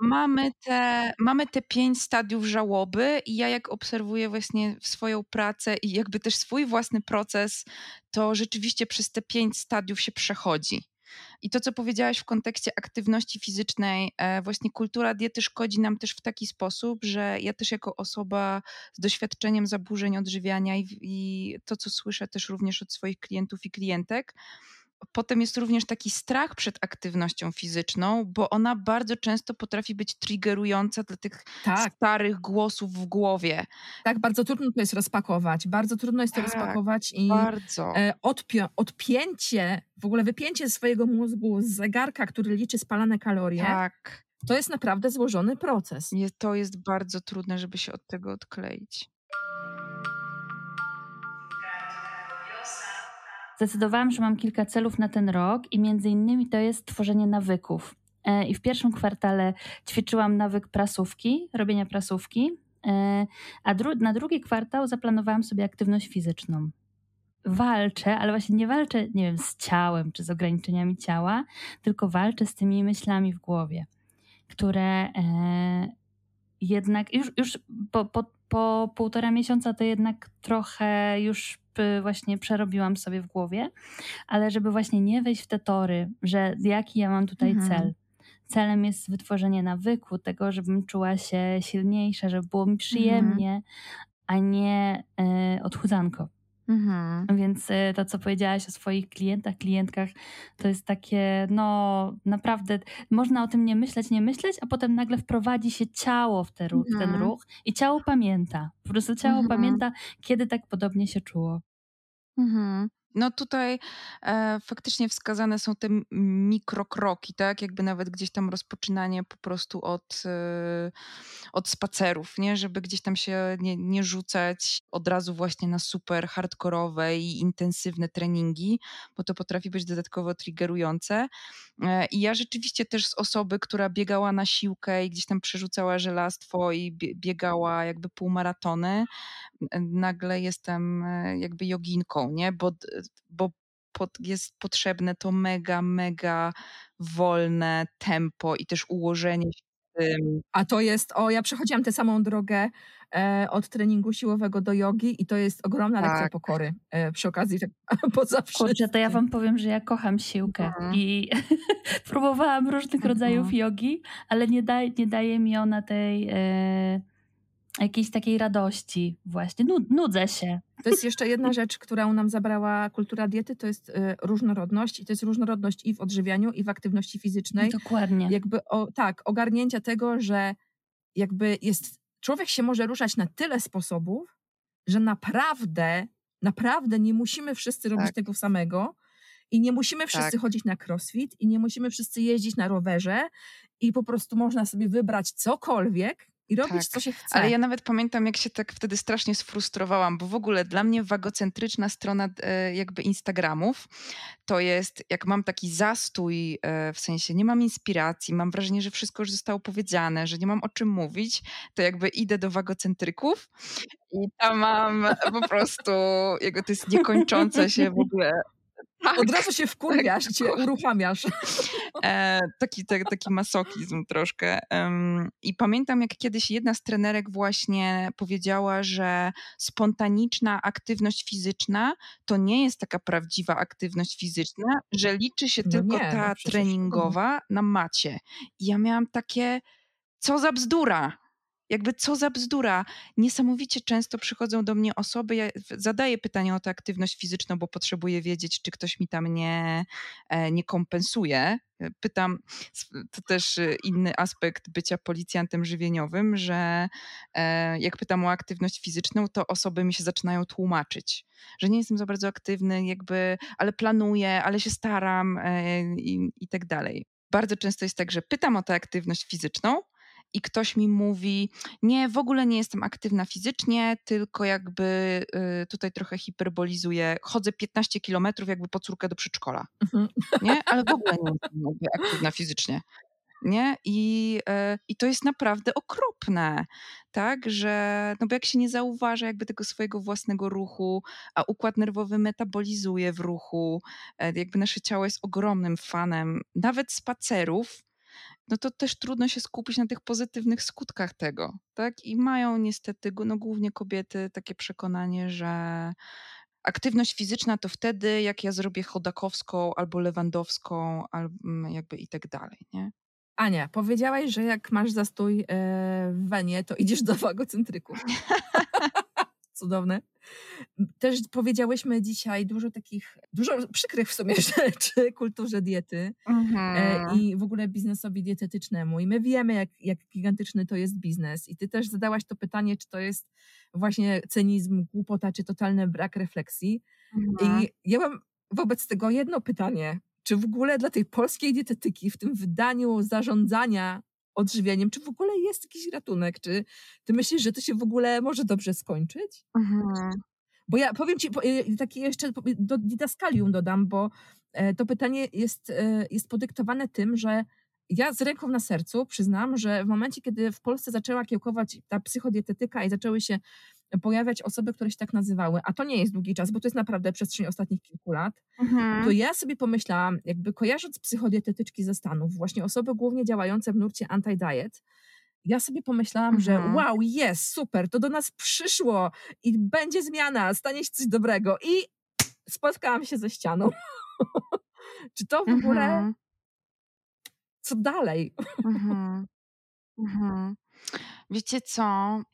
Mamy te, mamy te pięć stadiów żałoby i ja jak obserwuję właśnie swoją pracę i jakby też swój własny proces, to rzeczywiście przez te pięć stadiów się przechodzi. I to, co powiedziałaś w kontekście aktywności fizycznej, e, właśnie kultura diety szkodzi nam też w taki sposób, że ja też jako osoba z doświadczeniem zaburzeń odżywiania i, i to, co słyszę też również od swoich klientów i klientek, Potem jest również taki strach przed aktywnością fizyczną, bo ona bardzo często potrafi być triggerująca dla tych tak. starych głosów w głowie. Tak, bardzo trudno to jest rozpakować. Bardzo trudno jest to tak, rozpakować i bardzo. E, odpi- odpięcie, w ogóle wypięcie swojego mózgu z zegarka, który liczy spalane kalorie. Tak. To jest naprawdę złożony proces. Nie, to jest bardzo trudne, żeby się od tego odkleić. Zdecydowałam, że mam kilka celów na ten rok i między innymi to jest tworzenie nawyków. E, I w pierwszym kwartale ćwiczyłam nawyk prasówki, robienia prasówki, e, a dru na drugi kwartał zaplanowałam sobie aktywność fizyczną. Walczę, ale właśnie nie walczę, nie wiem, z ciałem czy z ograniczeniami ciała, tylko walczę z tymi myślami w głowie, które e, jednak już, już po, po, po półtora miesiąca to jednak trochę już właśnie przerobiłam sobie w głowie, ale żeby właśnie nie wejść w te tory, że jaki ja mam tutaj mhm. cel. Celem jest wytworzenie nawyku, tego, żebym czuła się silniejsza, żeby było mi przyjemnie, mhm. a nie y, odchudzanko. Mhm. Więc y, to, co powiedziałaś o swoich klientach, klientkach, to jest takie, no naprawdę, można o tym nie myśleć, nie myśleć, a potem nagle wprowadzi się ciało w, te, w ten mhm. ruch i ciało pamięta. Po prostu ciało mhm. pamięta, kiedy tak podobnie się czuło. Mhm. No tutaj e, faktycznie wskazane są te mikrokroki, tak? Jakby nawet gdzieś tam rozpoczynanie po prostu od, e, od spacerów, nie? Żeby gdzieś tam się nie, nie rzucać od razu właśnie na super hardkorowe i intensywne treningi, bo to potrafi być dodatkowo triggerujące. E, I ja rzeczywiście też z osoby, która biegała na siłkę i gdzieś tam przerzucała żelastwo i biegała jakby półmaratony, nagle jestem e, jakby joginką, nie? Bo, bo pod, jest potrzebne to mega, mega wolne tempo i też ułożenie się. A to jest, o, ja przechodziłam tę samą drogę e, od treningu siłowego do jogi i to jest ogromna lekcja Tak. pokory e, przy okazji, tak, poza Kurczę, to ja wszystkim. wam powiem, że ja kocham siłkę Mhm. i próbowałam różnych rodzajów Mhm. jogi, ale nie, nie daje mi ona tej e, jakiejś takiej radości właśnie. Nud, nudzę się. To jest jeszcze jedna rzecz, którą nam zabrała kultura diety, to jest e, różnorodność i to jest różnorodność i w odżywianiu, i w aktywności fizycznej. Dokładnie. Jakby, o, tak, ogarnięcia tego, że jakby jest, człowiek się może ruszać na tyle sposobów, że naprawdę, naprawdę nie musimy wszyscy robić Tak. tego samego i nie musimy wszyscy Tak. chodzić na crossfit i nie musimy wszyscy jeździć na rowerze i po prostu można sobie wybrać cokolwiek i robić, Tak, co się chce. Ale ja nawet pamiętam, jak się tak wtedy strasznie sfrustrowałam, bo w ogóle dla mnie wagocentryczna strona e, jakby Instagramów to jest, jak mam taki zastój, e, w sensie nie mam inspiracji, mam wrażenie, że wszystko już zostało powiedziane, że nie mam o czym mówić, to jakby idę do wagocentryków i tam mam po prostu, jego to jest niekończące się w ogóle. Tak. Od razu się wkurwiasz i cię uruchamiasz. E, taki, te, taki masokizm troszkę. Em, I pamiętam, jak kiedyś jedna z trenerek właśnie powiedziała, że spontaniczna aktywność fizyczna to nie jest taka prawdziwa aktywność fizyczna, że liczy się No tylko nie, no ta przecież, treningowa na macie. I ja miałam takie, co za bzdura. Jakby co za bzdura. Niesamowicie często przychodzą do mnie osoby, ja zadaję pytanie o tę aktywność fizyczną, bo potrzebuję wiedzieć, czy ktoś mi tam nie, e, nie kompensuje. E, Pytam, to też e, inny aspekt bycia policjantem żywieniowym, że jak pytam o aktywność fizyczną, to osoby mi się zaczynają tłumaczyć, że nie jestem za bardzo aktywny, jakby, ale planuję, ale się staram i, i tak dalej. Bardzo często jest tak, że pytam o tę aktywność fizyczną, i ktoś mi mówi, nie, w ogóle nie jestem aktywna fizycznie, tylko jakby y, tutaj trochę hiperbolizuję, chodzę 15 kilometrów jakby po córkę do przedszkola, Mhm. nie? Ale w ogóle nie jestem aktywna fizycznie. Nie? I, e, I to jest naprawdę okropne, tak, że no bo jak się nie zauważa jakby tego swojego własnego ruchu, a układ nerwowy metabolizuje w ruchu, e, jakby nasze ciało jest ogromnym fanem nawet spacerów, no to też trudno się skupić na tych pozytywnych skutkach tego, tak? I mają niestety, no głównie kobiety, takie przekonanie, że aktywność fizyczna to wtedy, jak ja zrobię chodakowską albo lewandowską, albo jakby i tak dalej, nie? Ania, powiedziałaś, że jak masz zastój e, w wenie, to idziesz do wagocentryku. Cudowne. Też powiedziałyśmy dzisiaj dużo takich, dużo przykrych w sumie rzeczy kulturze diety e, i w ogóle biznesowi dietetycznemu. I my wiemy, jak, jak gigantyczny to jest biznes. I ty też zadałaś to pytanie, czy to jest właśnie cynizm, głupota, czy totalny brak refleksji. Mhm. I ja mam wobec tego jedno pytanie. Czy w ogóle dla tej polskiej dietetyki w tym wydaniu zarządzania odżywieniem, czy w ogóle jest jakiś ratunek? Czy ty myślisz, że to się w ogóle może dobrze skończyć? Mhm. Bo ja powiem ci, po- y, takie jeszcze do didaskalium dodam, bo e, to pytanie jest, e, jest podyktowane tym, że ja z ręką na sercu przyznam, że w momencie, kiedy w Polsce zaczęła kiełkować ta psychodietetyka i zaczęły się pojawiać osoby, które się tak nazywały, a to nie jest długi czas, bo to jest naprawdę przestrzeń ostatnich kilku lat, Mhm. to ja sobie pomyślałam, jakby kojarząc psychodietetyczki ze Stanów, właśnie osoby głównie działające w nurcie anti-diet, ja sobie pomyślałam, że Mhm. wow, jest, super, to do nas przyszło i będzie zmiana, stanie się coś dobrego i spotkałam się ze ścianą. Czy to w ogóle, Mhm. Co dalej? Mhm. Mhm. Wiecie co?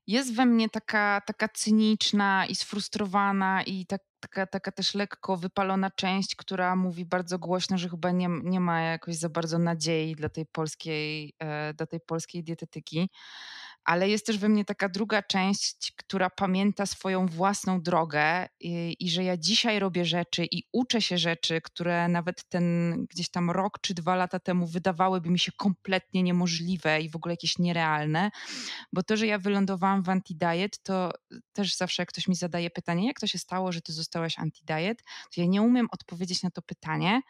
Jest we mnie taka, taka cyniczna i sfrustrowana i tak, taka, taka też lekko wypalona część, która mówi bardzo głośno, że chyba nie, nie ma jakoś za bardzo nadziei dla tej polskiej, e, dla tej polskiej dietetyki. Ale jest też we mnie taka druga część, która pamięta swoją własną drogę i, i że ja dzisiaj robię rzeczy i uczę się rzeczy, które nawet ten gdzieś tam rok czy dwa lata temu wydawałyby mi się kompletnie niemożliwe i w ogóle jakieś nierealne. Bo to, że ja wylądowałam w anti-diet, to też zawsze ktoś mi zadaje pytanie, jak to się stało, że ty zostałaś anti-diet, to ja nie umiem odpowiedzieć na to pytanie,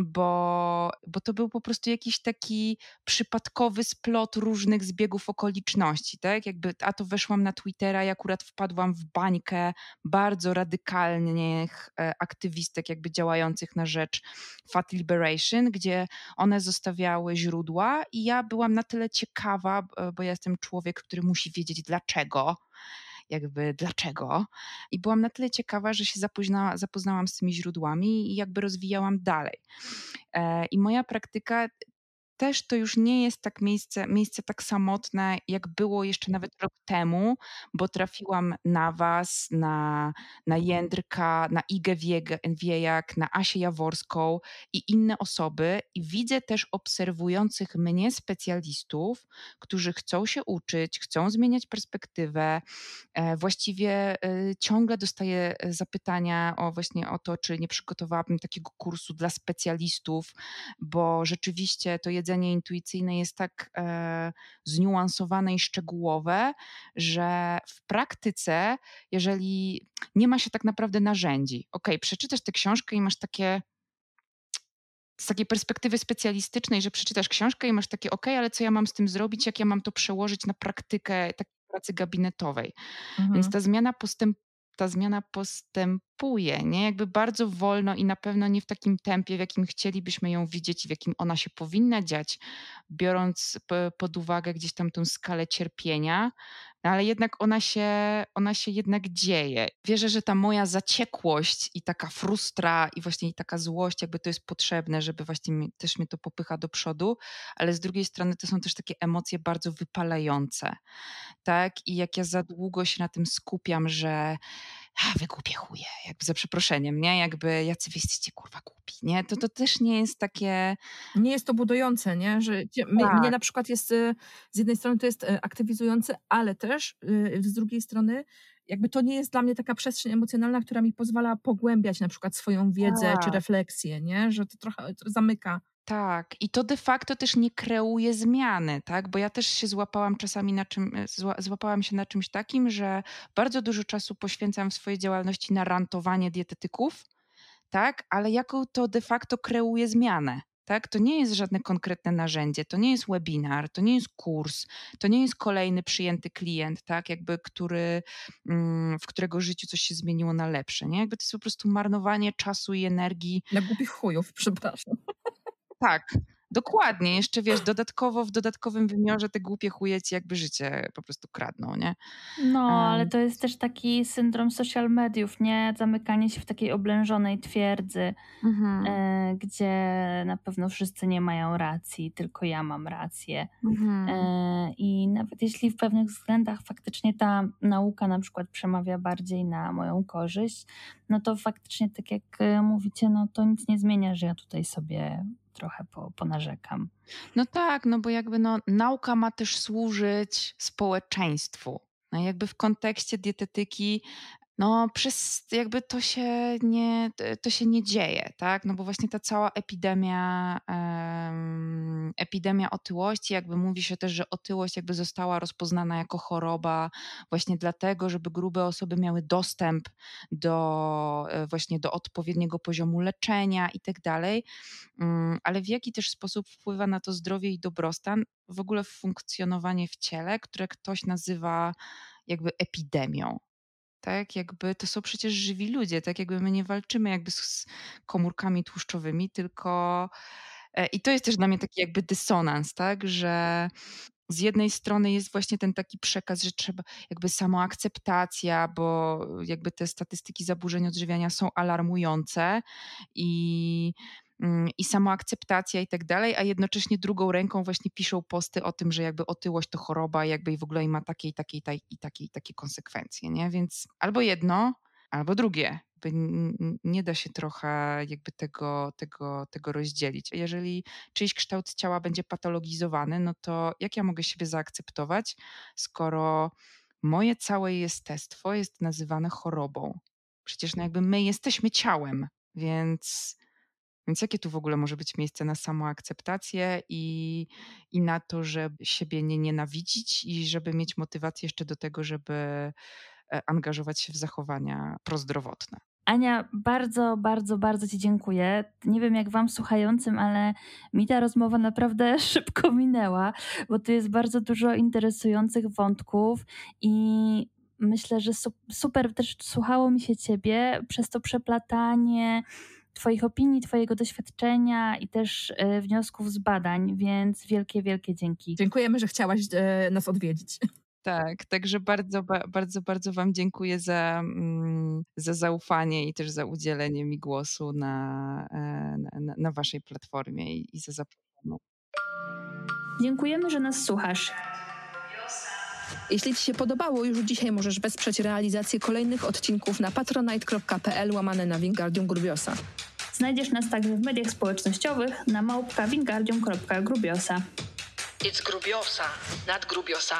bo, bo to był po prostu jakiś taki przypadkowy splot różnych zbiegów okoliczności, tak? Jakby, a to weszłam na Twittera i akurat wpadłam w bańkę bardzo radykalnych e, aktywistek jakby działających na rzecz Fat Liberation, gdzie one zostawiały źródła i ja byłam na tyle ciekawa, bo ja jestem człowiek, który musi wiedzieć dlaczego, jakby dlaczego. I byłam na tyle ciekawa, że się zapozna, zapoznałam z tymi źródłami i jakby rozwijałam dalej. E, I moja praktyka też to już nie jest tak miejsce, miejsce tak samotne, jak było jeszcze nawet rok temu, bo trafiłam na Was, na, na Jędrka, na Igę Wiejak, na Asię Jaworską i inne osoby i widzę też obserwujących mnie specjalistów, którzy chcą się uczyć, chcą zmieniać perspektywę. E, właściwie e, ciągle dostaję zapytania o właśnie o to, czy nie przygotowałabym takiego kursu dla specjalistów, bo rzeczywiście to jedzenie intuicyjne jest tak e, zniuansowane i szczegółowe, że w praktyce, jeżeli nie ma się tak naprawdę narzędzi, ok, przeczytasz tę książkę i masz takie z takiej perspektywy specjalistycznej, że przeczytasz książkę i masz takie, ok, ale co ja mam z tym zrobić, jak ja mam to przełożyć na praktykę takiej pracy gabinetowej. Mhm. Więc ta zmiana postęp, ta zmiana postępuje, nie? Jakby bardzo wolno i na pewno nie w takim tempie, w jakim chcielibyśmy ją widzieć i w jakim ona się powinna dziać, biorąc pod uwagę gdzieś tam tą skalę cierpienia, no ale jednak ona się, ona się jednak dzieje. Wierzę, że ta moja zaciekłość i taka frustra i właśnie taka złość, jakby to jest potrzebne, żeby właśnie mi, też mnie to popycha do przodu, ale z drugiej strony to są też takie emocje bardzo wypalające, tak? I jak ja za długo się na tym skupiam, że a wy głupie chuje, jakby za przeproszeniem, nie? Jakby jacy wy jesteście kurwa głupi, nie? To to też nie jest takie... Nie jest to budujące, nie? Że mnie, tak. mnie na przykład jest, y, z jednej strony to jest y, aktywizujące, ale też y, z drugiej strony jakby to nie jest dla mnie taka przestrzeń emocjonalna, która mi pozwala pogłębiać na przykład swoją wiedzę tak. czy refleksję, nie? Że to trochę zamyka tak, i to de facto też nie kreuje zmiany, tak? Bo ja też się złapałam czasami na czym, e, złapałam się na czymś takim, że bardzo dużo czasu poświęcam w swojej działalności na rantowanie dietetyków, tak? Ale jaką to de facto kreuje zmianę? Tak? To nie jest żadne konkretne narzędzie, to nie jest webinar, to nie jest kurs, to nie jest kolejny przyjęty klient, tak? Jakby, który, mm, w którego życiu coś się zmieniło na lepsze. Nie? Jakby to jest po prostu marnowanie czasu i energii. Na głupich chujów, przepraszam. Tak, dokładnie. Jeszcze wiesz, dodatkowo w dodatkowym wymiarze te głupie chuje ci jakby życie po prostu kradną, nie? No, ale to jest też taki syndrom social mediów, nie? Zamykanie się w takiej oblężonej twierdzy, mhm. e, gdzie na pewno wszyscy nie mają racji, tylko ja mam rację. Mhm. E, I nawet jeśli w pewnych względach faktycznie ta nauka na przykład przemawia bardziej na moją korzyść, no to faktycznie tak jak e, mówicie, no to nic nie zmienia, że ja tutaj sobie trochę po, ponarzekam. No tak, no bo jakby no, nauka ma też służyć społeczeństwu. No jakby w kontekście dietetyki no przez jakby to się nie, to się nie dzieje, tak? No bo właśnie ta cała epidemia, epidemia otyłości, jakby mówi się też, że otyłość jakby została rozpoznana jako choroba właśnie dlatego, żeby grube osoby miały dostęp do e, właśnie do odpowiedniego poziomu leczenia i tak dalej, um, ale w jaki też sposób wpływa na to zdrowie i dobrostan, w ogóle funkcjonowanie w ciele, które ktoś nazywa jakby epidemią tak? Jakby to są przecież żywi ludzie, tak? Jakby my nie walczymy jakby z komórkami tłuszczowymi, tylko e, i to jest też dla mnie taki jakby dysonans, tak? Że z jednej strony jest właśnie ten taki przekaz, że trzeba jakby samoakceptacja, bo jakby te statystyki zaburzeń odżywiania są alarmujące i i samoakceptacja i tak dalej, a jednocześnie drugą ręką właśnie piszą posty o tym, że jakby otyłość to choroba, jakby i w ogóle i ma takie takie i takie i takie, i takie konsekwencje, nie? Więc albo jedno, albo drugie. Nie da się trochę jakby tego, tego, tego rozdzielić. Jeżeli czyjś kształt ciała będzie patologizowany, no to jak ja mogę siebie zaakceptować, skoro moje całe jestestwo jest nazywane chorobą? Przecież no jakby my jesteśmy ciałem, więc więc jakie tu w ogóle może być miejsce na samoakceptację i, i na to, żeby siebie nie nienawidzić i żeby mieć motywację jeszcze do tego, żeby e, angażować się w zachowania prozdrowotne? Ania, bardzo, bardzo, bardzo Ci dziękuję. Nie wiem jak Wam słuchającym, ale mi ta rozmowa naprawdę szybko minęła, bo tu jest bardzo dużo interesujących wątków i myślę, że super też słuchało mi się Ciebie przez to przeplatanie Twoich opinii, Twojego doświadczenia i też e, wniosków z badań, więc wielkie, wielkie dzięki. Dziękujemy, że chciałaś e, nas odwiedzić. Tak, także bardzo, bardzo, bardzo Wam dziękuję za, mm, za zaufanie i też za udzielenie mi głosu na, e, na, na Waszej platformie i, i za zaproszenie. Dziękujemy, że nas słuchasz. Jeśli Ci się podobało, już dzisiaj możesz wesprzeć realizację kolejnych odcinków na patronite.pl łamane na Wingardium Grubiosa. Znajdziesz nas także w mediach społecznościowych na małpka wingardium.grubiosa. It's Grubiosa, not Grubiosa.